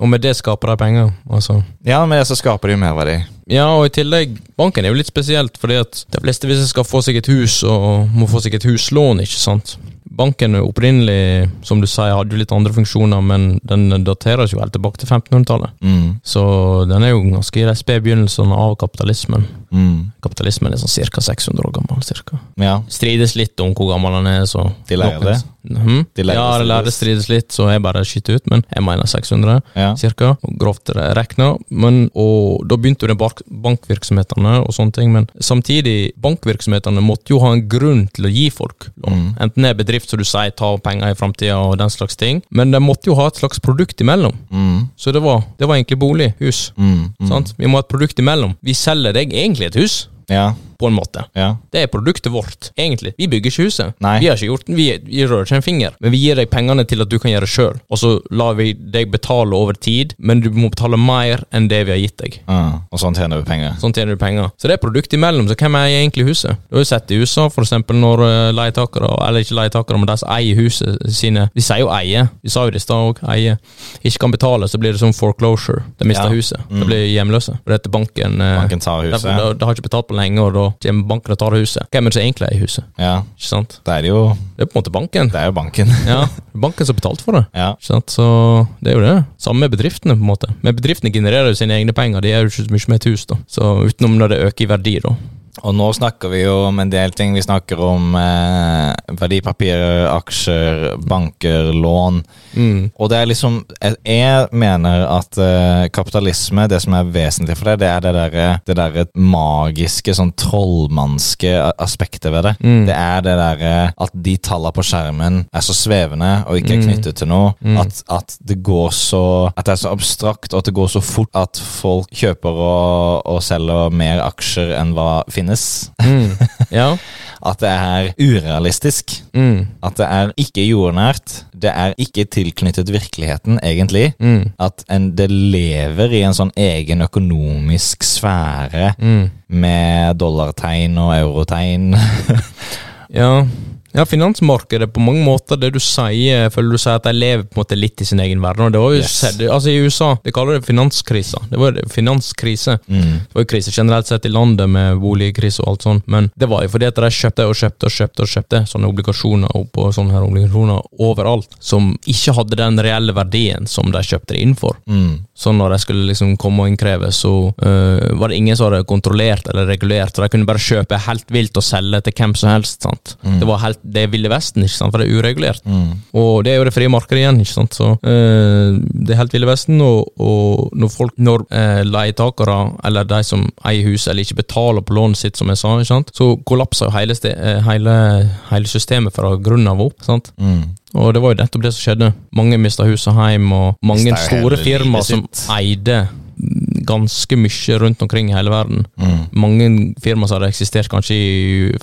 Og med det skaper de penger. Altså. Ja, med det så skaper de merverdi. Ja, og i tillegg, banken er jo litt spesielt, fordi at de fleste hvis de skal få seg et hus, og må få seg et huslån, ikke sant. Banken opprinnelig, som du sier, hadde jo litt andre funksjoner, men den dateres jo helt tilbake til 1500-tallet. Mm. Så den er jo ganske i de spede begynnelsene av kapitalismen. Mm. Kapitalismen er sånn ca. 600 år gammel. Cirka. Ja, Strides litt om hvor gammel han er, så De leier det? Mm. De leier ja, de lærde strides. strides litt, så jeg bare skyter ut, men jeg mener 600 ja. grovt regna. Men, og da begynte jo det bank bankvirksomhetene og sånne ting, men samtidig, bankvirksomhetene måtte jo ha en grunn til å gi folk lån. Mm. Enten det er bedrift, som du sier, ta penger i framtida og den slags ting, men de måtte jo ha et slags produkt imellom. Mm. Så det var, det var egentlig bolig, hus. Mm. Mm. Sant? Vi må ha et produkt imellom. Vi selger deg egentlig et hus, Ja, på en måte. ja. Det er produktet vårt, egentlig. Vi bygger ikke huset. Nei. Vi har ikke gjort Vi, vi rører ikke en finger, men vi gir deg pengene til at du kan gjøre det sjøl. Og så lar vi deg betale over tid, men du må betale mer enn det vi har gitt deg. Mm. Og sånn tjener vi penger. Sånn tjener du penger. Så det er produkt imellom. Så hvem eier egentlig huset? Du har jo sett i USA, for eksempel, når uh, leietakere, eller ikke leietakere, men de som eier huset sine De sier jo eie. Vi sa jo det i stad òg. Eie. Ikke kan betale, så blir det sånn foreclosure. De mister Ja. huset. Mm. De blir hjemløse. For dette banken uh, Banken tar de, huset. de, de har ikke betalt på lenge, og da kommer banken og tar huset. Hvem er det som egentlig er i huset? Ja, Ikke sant? det er jo Det er på en måte banken. Det er jo banken. Ja, banken som har betalt for det. Ja. Ikke sant? Så det er jo det. Samme med bedriftene, på en måte. Men bedriftene genererer jo sine egne penger. De er jo ikke så mye med et hus, da. Så utenom når det øker i verdi, da. Og nå snakker vi jo om en del ting. Vi snakker om eh, verdipapirer, aksjer, banker, lån. Mm. Og det er liksom Jeg, mener at eh, kapitalisme, det som er vesentlig for det, det er det derre det der magiske, sånn trollmannske aspektet ved det. Mm. Det er det derre at de tallene på skjermen er så svevende og ikke er Mm. knyttet til noe. Mm. At, at det går så At det er så abstrakt, og at det går så fort at folk kjøper og, og selger mer aksjer enn hva finnes. Mm. Ja. At det er urealistisk. Mm. At det er ikke jordnært. Det er ikke tilknyttet virkeligheten, egentlig. Mm. At en, det lever i en sånn egen økonomisk sfære Mm. med dollartegn og eurotegn. Ja. Ja, finansmarkedet på mange måter, det du sier, føler du sier at de lever på en måte litt i sin egen verden. Og det var jo Yes. sett, altså I USA de kaller det finanskrisa. Det var finanskrise. Mm. Det var jo krise generelt sett i landet med boligkrise og alt sånt, men det var jo fordi at de kjøpte og kjøpte og kjøpte og kjøpte sånne obligasjoner og på sånne her obligasjoner overalt, som ikke hadde den reelle verdien som de kjøpte det inn for. Mm. Så når de skulle liksom komme og innkreve, så øh, var det ingen som hadde kontrollert eller regulert, så de kunne bare kjøpe helt vilt og selge til hvem som helst. sant? Mm. Det var helt, det er ville vesten, ikke sant, for det er uregulert. Mm. Og det er jo det frie markedet igjen, ikke sant. Så øh, det er helt ville vesten, og, og når folk, når øh, leietakere, eller de som eier hus eller ikke betaler på lånet sitt, som jeg sa, ikke sant, så kollapser jo hele, øh, hele, hele systemet fra grunnen av opp. sant? Mm. Og det var jo nettopp det som skjedde. Mange mista hus og heim, og mange store firmaer som eide ganske mye rundt omkring i hele verden. Mm. Mange firmaer som hadde eksistert kanskje i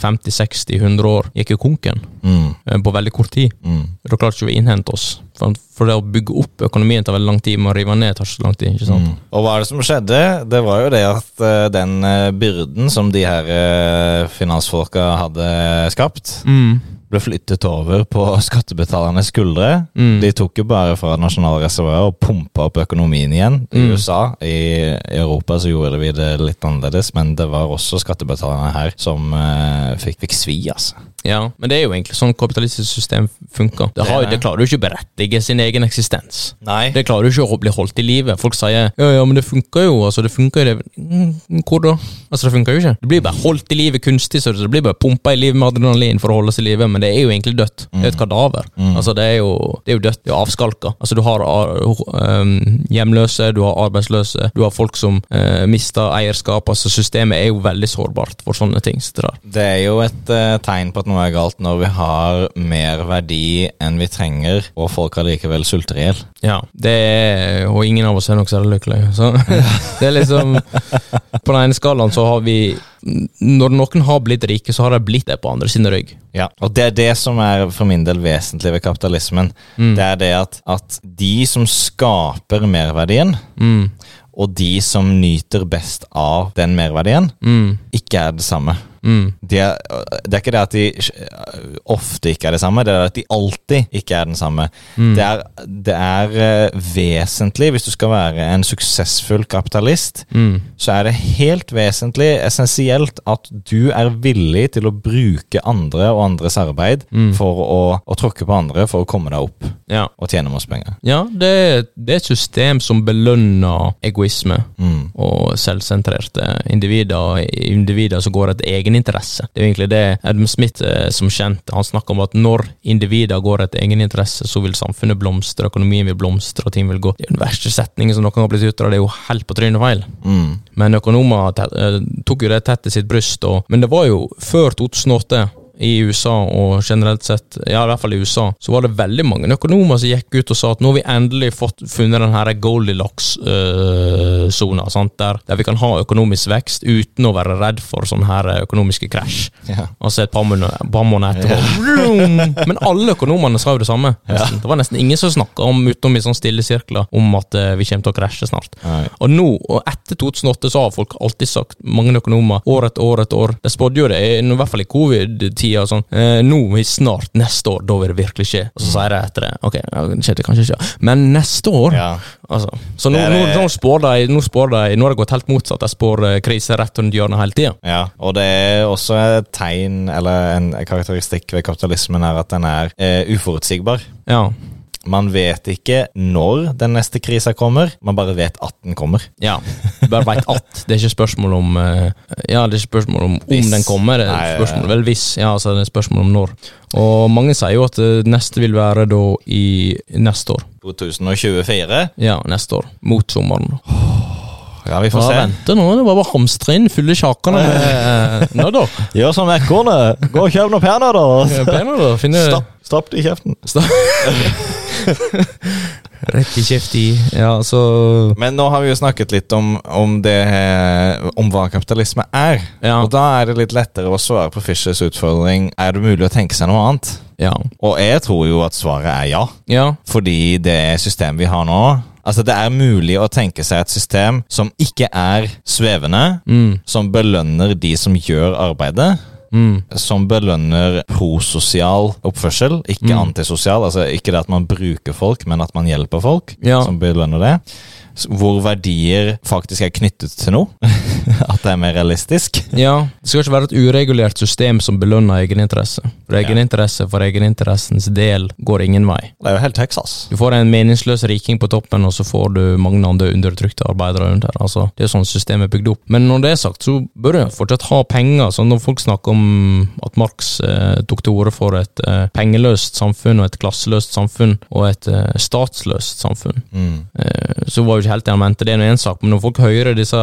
50-60-100 år, gikk jo konken Mm. eh, på veldig kort tid. Mm. Da klarte ikke vi å innhente oss. For, for det å bygge opp økonomien tar veldig lang tid, men å rive ned tar så lang tid. ikke sant? Mm. Og hva er det som skjedde? Det var jo det at uh, den eh, byrden som de her uh, finansfolka hadde skapt, Mm. Ble flyttet over på skattebetalernes skuldre. Mm. De tok jo bare fra nasjonale reservoarer og pumpa opp økonomien igjen. I Mm. USA, i Europa så gjorde vi det litt annerledes, men det var også skattebetalerne her som eh, fikk, fikk svi, altså. Ja, men det er jo egentlig sånn kapitalistisk system funker. Det, har, det. det klarer jo ikke å berettige sin egen eksistens. Nei. Det klarer jo ikke å bli holdt i live. Folk sier ja, ja, men det funker jo. altså det funker jo det. Mm, Hvor da? Altså Det funker jo ikke. Det blir bare holdt i live kunstig, så det blir bare pumpa i livet med adrenalin for å holde seg i live, men det er jo egentlig dødt. Det er et kadaver. Mm. Altså Det er jo det er jo dødt. Det er avskalka. Altså Du har um, hjemløse, du har arbeidsløse, du har folk som uh, mister eierskap. Altså Systemet er jo veldig sårbart for sånne ting. Så det. Det er jo et uh, tegn på at noe er galt når vi har mer verdi enn vi trenger, og folk allikevel sulter i hjel. Ja, det er, og ingen av oss er nok særlig lykkelige. Så det er liksom På den ene skalaen så har vi Når noen har blitt rike, så har de blitt det på andre sin rygg. Ja, og det er det som er for min del vesentlig ved kapitalismen. Mm. Det er det at, at de som skaper merverdien, Mm. og de som nyter best av den merverdien, Mm. ikke er det samme. Mm. De er, det er ikke det at de ofte ikke er det samme, det er at de alltid ikke er den samme. Mm. Det er, det er eh, vesentlig, hvis du skal være en suksessfull kapitalist, Mm. så er det helt vesentlig, essensielt, at du er villig til å bruke andre og andres arbeid Mm. for å, å tråkke på andre for å komme deg opp Ja. og tjene masse penger. Ja, det, det er et system som belønner egoisme Mm. og selvsentrerte individer, individer som går etter egeninteresse. Det er jo egentlig det Adam Smith eh, som kjent, han snakker om at når individer går etter egeninteresse, så vil samfunnet blomstre, økonomien vil blomstre, og ting vil gå. Det er den verste setningen som noen har blitt uttalt, det er jo helt på trynet feil. Mm. Men økonomer eh, tok jo det tett til sitt bryst, og, men det var jo før 2008 i USA, og generelt sett, ja i hvert fall i USA, så var det veldig mange økonomer som gikk ut og sa at nå har vi endelig fått funnet den her Goldilocks-sona, øh, der, der vi kan ha økonomisk vekst uten å være redd for sånne her økonomiske krasj. Ja. Altså et par måneder etterpå. Ja. Men alle økonomene sa jo det samme. Ja. Det var nesten ingen som snakka om, utenom i sånne stille sirkler, om at øh, vi kommer til å krasje snart. Nei. Og nå, og etter 2008, så har folk alltid sagt, mange økonomer, år etter år etter år De spådde jo det, i i hvert fall i covid-tida og sånn. Eh, nå snart, neste år, da vil det virkelig skje. Og så sier de etter det. Ok, ja, det skjedde kanskje ikke, men neste år Ja. Altså. Så nå, Det nå, nå spår de Nå spår de Nå har det gått helt motsatt. De spår eh, krise rett rundt hjørnet hele tida. Ja, og det er også et tegn, eller en karakteristikk ved kapitalismen, er at den er eh, uforutsigbar. Ja. Man vet ikke når den neste krisa kommer, man bare vet at den kommer. Ja, du bare veit at. Det er ikke spørsmål om eh, Ja, det er ikke spørsmål om Hvis. om den kommer, det er spørsmål vel hvis. Ja, altså det er spørsmål om når. Og mange sier jo at neste vil være da i neste år. 2024. Ja, neste år. Mot sommeren. Ja, vi får Ja, se. vente nå, det var bare hamstre inn, fylle kjakene med eh, nødder. Gjør som ekornet. Gå og kjøp noen. Eh. Finne Stapp, stapp det i kjeften. Rett i kjeft i. Ja, så Men nå har vi jo snakket litt om, om, det, om hva kapitalisme er. Ja. Og da er det litt lettere å svare på Fischers utfordring Er det mulig å tenke seg noe annet. Ja. Og jeg tror jo at svaret er ja. Ja. Fordi det systemet vi har nå Altså Det er mulig å tenke seg et system som ikke er svevende, Mm. som belønner de som gjør arbeidet, Mm. som belønner prososial oppførsel, ikke Mm. antisosial. Altså Ikke det at man bruker folk, men at man hjelper folk, Ja. som belønner det. Hvor verdier faktisk er knyttet til noe. at det er mer realistisk. Ja, det skal ikke være et uregulert system som belønner egeninteresse. For egeninteresse for egeninteressens del går ingen vei. Det er jo helt Texas. Du får en meningsløs riking på toppen, og så får du mange andre undertrykte arbeidere under. Altså, det er sånn systemet er bygd opp. Men når det er sagt, så bør du fortsatt ha penger. Så når folk snakker om at Marx eh, tok til orde for et eh, pengeløst samfunn, og et klasseløst samfunn, og et eh, statsløst samfunn, Mm. Eh, så var jo ikke helt det han mente. Det er nå én sak, men når folk hører disse,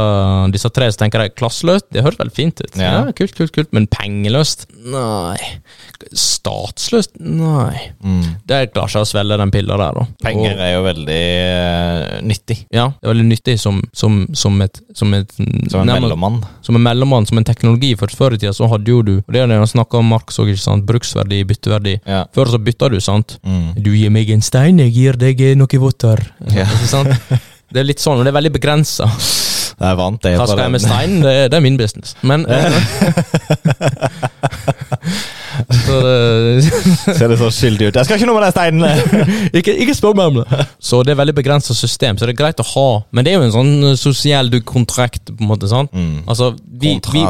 disse tre, så tenker jeg klasseløst. Det høres veldig fint ut. Ja. Ja. Kult, kult, kult. Men pengeløst? Nei. Statsløst? Nei. Mm. Det klarer ikke å svelge den pilla der, da. Penger Og, er jo veldig uh, nyttig. ja, det er veldig nyttig som, som, som et Som, et, Som en nærmest- mellommann. Som en mellommann, som en teknologi. For før i tida så hadde jo du Og det er det han snakka om Marx òg, ikke sant. Bruksverdi, bytteverdi. Ja. Før så bytta du, sant. Mm. Du gir meg en stein, jeg gir deg noe votter. Ja. Ikke sant? Det er litt sånn, og det er veldig begrensa. Er vant, det. Hva skal jeg med steinen? Det, det er min business. Men eh, så det, Ser det så skyldig ut. Jeg skal ikke noe med de steinen! ikke, ikke spør meg om det. Så det er veldig begrensa system, så det er greit å ha. Men det er jo en sånn sosiell sosial kontrakt, på en måte. sant? Mm. Altså, vi, vi,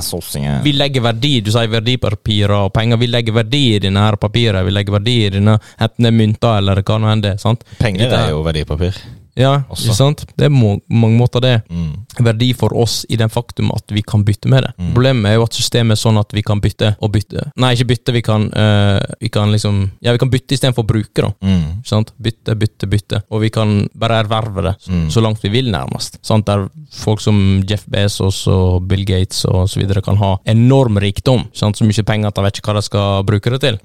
vi legger verdi Du sier verdipapirer og penger. Vi legger verdi i dine her papirer. Vi legger verdi i dine enten det er mynter eller hva nå enn det sant? Penger er jo verdipapir. Ja, Også. ikke sant? Det er må, mange måter, det. Mm. verdi for oss i den faktum at vi kan bytte med det. Mm. Problemet er jo at systemet er sånn at vi kan bytte og bytte. Nei, ikke bytte, vi kan, øh, vi kan liksom Ja, vi kan bytte istedenfor å bruke, da. Mm. Ikke Sant? Bytte, bytte, bytte. Og vi kan bare erverve det Mm. så langt vi vil, nærmest. Sant? Der folk som Jeff Bezos og Bill Gates og så videre kan ha enorm rikdom. Sant? Så mye penger at de vet ikke hva de skal bruke det til.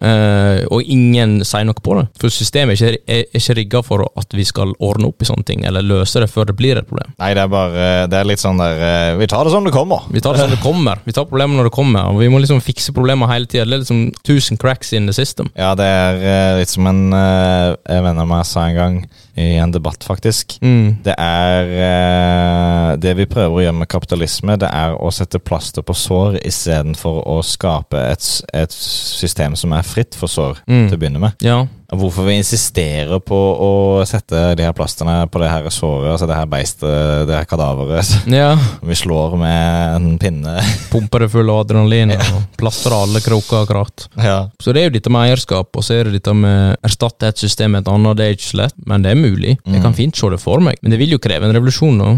Eh, og ingen sier noe på det. For systemet er ikke, er, er ikke rigga for at vi skal ordne opp i sånne ting, eller løse det før det blir et problem. Nei, det er bare Det er litt sånn der eh, Vi tar det som det kommer. Vi tar det som det kommer. Vi tar problemet når det kommer, og vi må liksom fikse problemer hele tida. Det er liksom tusen cracks in the system. Ja, det er eh, litt som en Jeg venn av meg sa en gang, i en debatt, faktisk. Mm. Det er eh, Det vi prøver å gjøre med kapitalisme, det er å sette plaster på sår istedenfor å skape et, et system som er fritt for sår, Mm. til å begynne med. Ja. Og Hvorfor vi insisterer på å sette de her plasterne på det her såret, altså det her beistet, det her kadaveret, ja. vi slår med en pinne. Pumper det full av adrenalin og plastrer alle kroker akkurat. Ja. Så det er jo dette med eierskap, og så er det dette med erstatte et system med et annet. Det er ikke så lett, men det er mulig. Jeg Mm. kan fint se det for meg. Men det vil jo kreve en revolusjon, da.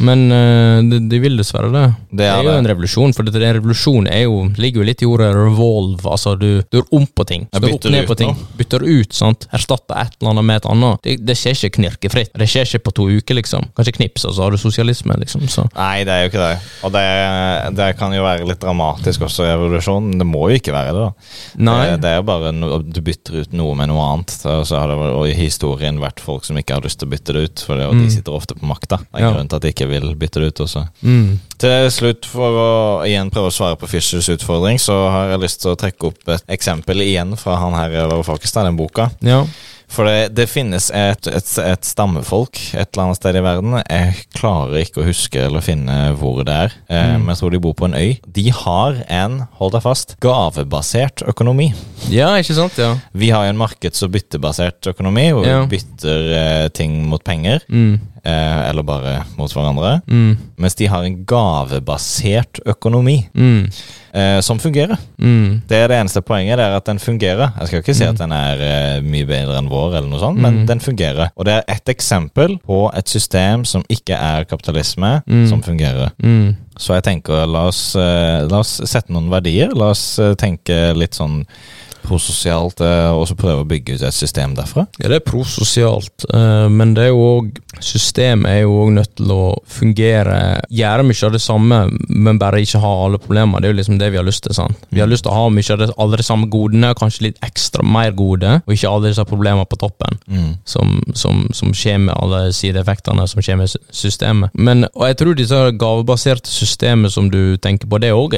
Men eh, det, de vil dessverre det. Det Det er er jo det. en revolusjon, for en revolusjon er jo, ligger jo litt i ordet revolve. Altså, du, du gjør om på ting. Så du opp ned på ting. nå. Bytter ut, sant. Erstatter et eller annet med et annet. Det, det skjer ikke knirkefritt. Det skjer ikke på to uker, liksom. Kanskje knips, og så har du sosialisme, liksom. Så. Nei, det er jo ikke det. Og det, det kan jo være litt dramatisk også revolusjonen. Det må jo ikke være det, da. Nei. Det, er jo bare no, du bytter ut noe med noe annet. Og så har det i historien vært folk som ikke har lyst til å bytte det ut, for Mm. de sitter ofte på makta. Det er Ja. grunnen til at de ikke vil bytte det ut også. Mm. Til slutt, for å igjen prøve å svare på Fischers utfordring, så har jeg lyst til å trekke opp et eksempel igjen fra han her over Falkestad, den boka. Ja. For det, det finnes et, et, et stammefolk et eller annet sted i verden. Jeg klarer ikke å huske eller finne hvor det er, eh, Mm. men jeg tror de bor på en øy. De har en, hold deg fast, gavebasert økonomi. ja, ikke sant? Ja. Vi Vi har jo en markeds- og byttebasert økonomi, hvor Ja. vi bytter eh, ting mot penger. Mm. Eh, eller bare mot hverandre. Mm. Mens de har en gavebasert økonomi Mm. eh, som fungerer. Mm. Det er det eneste poenget, det er at den fungerer. Jeg skal ikke si at den er eh, mye bedre enn vår, eller noe sånt, men Mm. den fungerer. Og det er ett eksempel på et system som ikke er kapitalisme, Mm. som fungerer. Mm. Så jeg tenker, la oss, eh, la oss sette noen verdier. La oss eh, tenke litt sånn prososialt, eh, og så prøve å bygge ut et system derfra. Ja, det er prososialt, eh, men det er jo òg Systemet er jo òg nødt til å fungere, gjøre mye av det samme, men bare ikke ha alle problemer. Det er jo liksom det vi har lyst til. sant? Vi har lyst til å ha mye av det, alle de samme godene, kanskje litt ekstra mer gode, og ikke alle disse problemene på toppen. Mm. Som, som, som skjer med alle sideeffektene som skjer med systemet. Men, og jeg tror disse gavebaserte systemet som du tenker på, det er òg,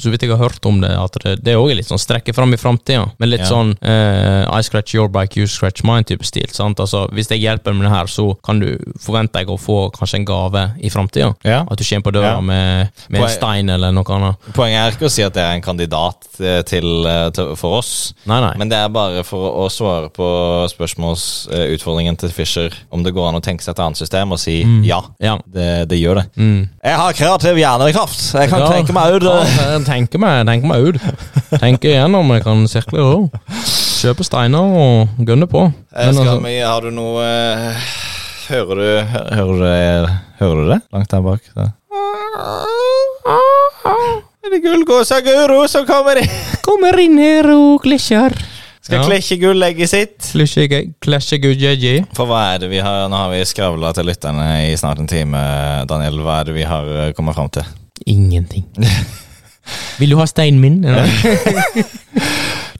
Så vidt jeg har hørt om det, at det, det òg er litt sånn strekke fram i framtida. Men litt Ja. sånn eh, I scratch your bike, you scratch mine-type stil. sant? Altså, Hvis jeg hjelper med det her, så kan du forvente deg å få kanskje en gave i framtida. Ja. At du kommer på døra Ja. med, med en stein eller noe annet. Poenget er ikke å si at det er en kandidat eh, til, eh, til, for oss. Nei, nei. Men det er bare for å, svare på spørsmålsutfordringen til Fischer. Om det går an å tenke seg et annet system og si Mm. ja. ja. Det, det gjør det. Mm. Jeg har kreativ hjernekraft. Jeg kan tenke meg ut Ja, tenke meg, ut. Tenke igjennom, jeg kan sirkle òg. Kjøpe steiner og gønne på. eh, Men skal altså, vi, Har du noe eh, Hører du Hører du det, hører du det langt der bak? Så. Er det gullgåsa Guro som kommer inn? kommer inn her og klisjer. Skal Ja. klesje gullegget sitt. Klesje gullegget. For hva er det vi har Nå har vi skravla til lytterne i snart en time, Daniel. Hva er det vi har eh, kommet fram til? Ingenting. Vil du ha steinen min?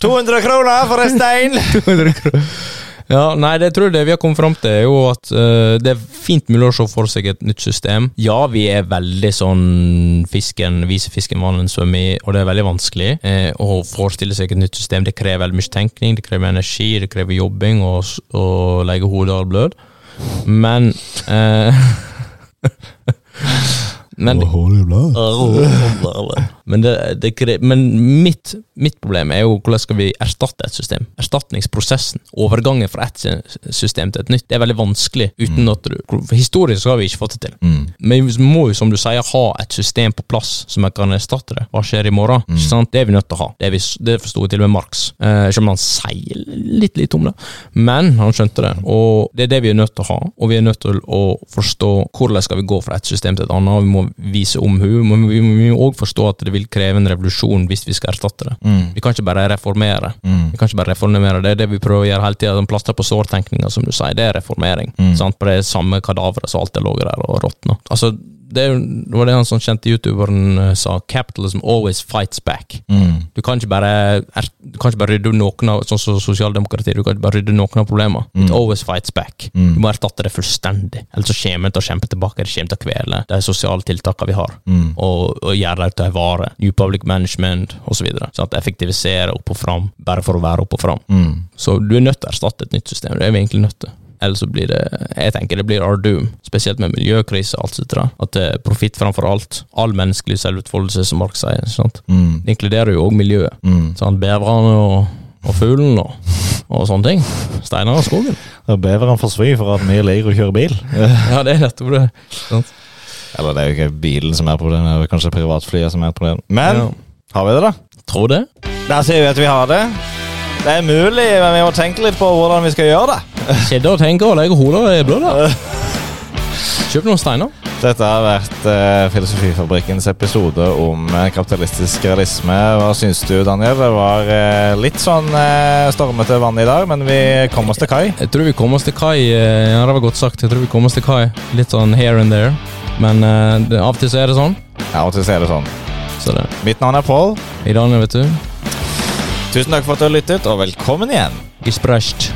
Ja. 200 kroner for en stein! Ja, nei, det tror jeg det vi har kommet fram til, er jo at uh, det er fint mulig å se for seg et nytt system. Ja, vi er veldig sånn fisken, viser fisken mannen svømmer i, og det er veldig vanskelig uh, å forestille seg et nytt system. Det krever veldig mye tenkning, det krever energi, det krever jobbing og, å legge hodet av blød. Men eh, Men Men, det, det, men mitt, mitt problem er jo hvordan skal vi erstatte et system? Erstatningsprosessen. Overgangen fra ett system til et nytt. Det er veldig vanskelig uten at du Historisk har vi ikke fått det til. Mm. Men vi må jo, som du sier, ha et system på plass som jeg kan erstatte det. Hva skjer i morgen? Sant? Det er vi nødt til å ha. Det, vi, det forsto til og med Marx. Eh, ikke om han sier litt lite om det, men han skjønte det. Og det er det vi er nødt til å ha. Og vi er nødt til å forstå hvordan skal vi gå fra et system til et annet. og Vi må vise omhu. Men vi må òg forstå at det vil kreve en revolusjon hvis vi skal erstatte det. Mm. Vi kan ikke bare reformere. Mm. Vi kan ikke bare reformere. Det er det vi prøver å gjøre hele tida. Plaster på sår-tenkninga, som du sier. Det er reformering. Mm. Sant? På det samme kadaveret som alltid lå der og råtna. Altså, det, var det han sånn kjente youtuberen eh, sa. Capitalism always fights back. Mm. Du kan bare, du kan ikke bare rydde noen av sånn som sosialdemokrati, du kan ikke bare rydde noen av problemene. It always fights back. Mm. Du må erstatte det fullstendig. Ellers så kommer det til å kjempe tilbake. Det kommer til å kvele de sosiale tiltakene vi har. Mm. Og, og gjøre det til en vare. New public management osv. Sånn at effektivisere opp og fram, bare for å være opp og fram. Mm. Så du er nødt til å erstatte et nytt system. Det er vi egentlig nødt til. Ellers så blir det jeg tenker det blir Ardum spesielt med miljøkrise og alt sånt. At det er profitt framfor alt. All menneskelig selvutfoldelse, som Mark sier. Mm. Det inkluderer jo òg miljøet. Mm. Sånn, Beverne og, og fuglen og, og sånne ting. Steiner og skogen. Og Beveren forsvinner for at vi liker å kjøre bil. Ja, det er nettopp det. Sant? Eller det er jo ikke bilen som er problemet, det er kanskje privatflyet som er et problem. Men Ja. har vi det, da? Tror det. Der sier vi at vi har det. Det er mulig, men vi må tenke litt på hvordan vi skal gjøre det. Kjedde å tenke og legge hodet i blodet. Kjøp noen steiner. Dette har vært eh, Filosofifabrikkens episode om eh, kapitalistisk realisme. Hva syns du, Daniel? Det var eh, litt sånn eh, stormete vann i dag, men vi kom oss til kai. Jeg tror vi kommer oss til kai. eh, Ja, det var godt sagt. Jeg tror vi kommer oss til kai. Litt sånn here and there. Men eh, det, av og til så er det sånn. Ja, av og til så er det sånn. Så det. Mitt navn er Pål. I dag, vet du. Tusen takk for at du har lyttet, og velkommen igjen. Gesprøst.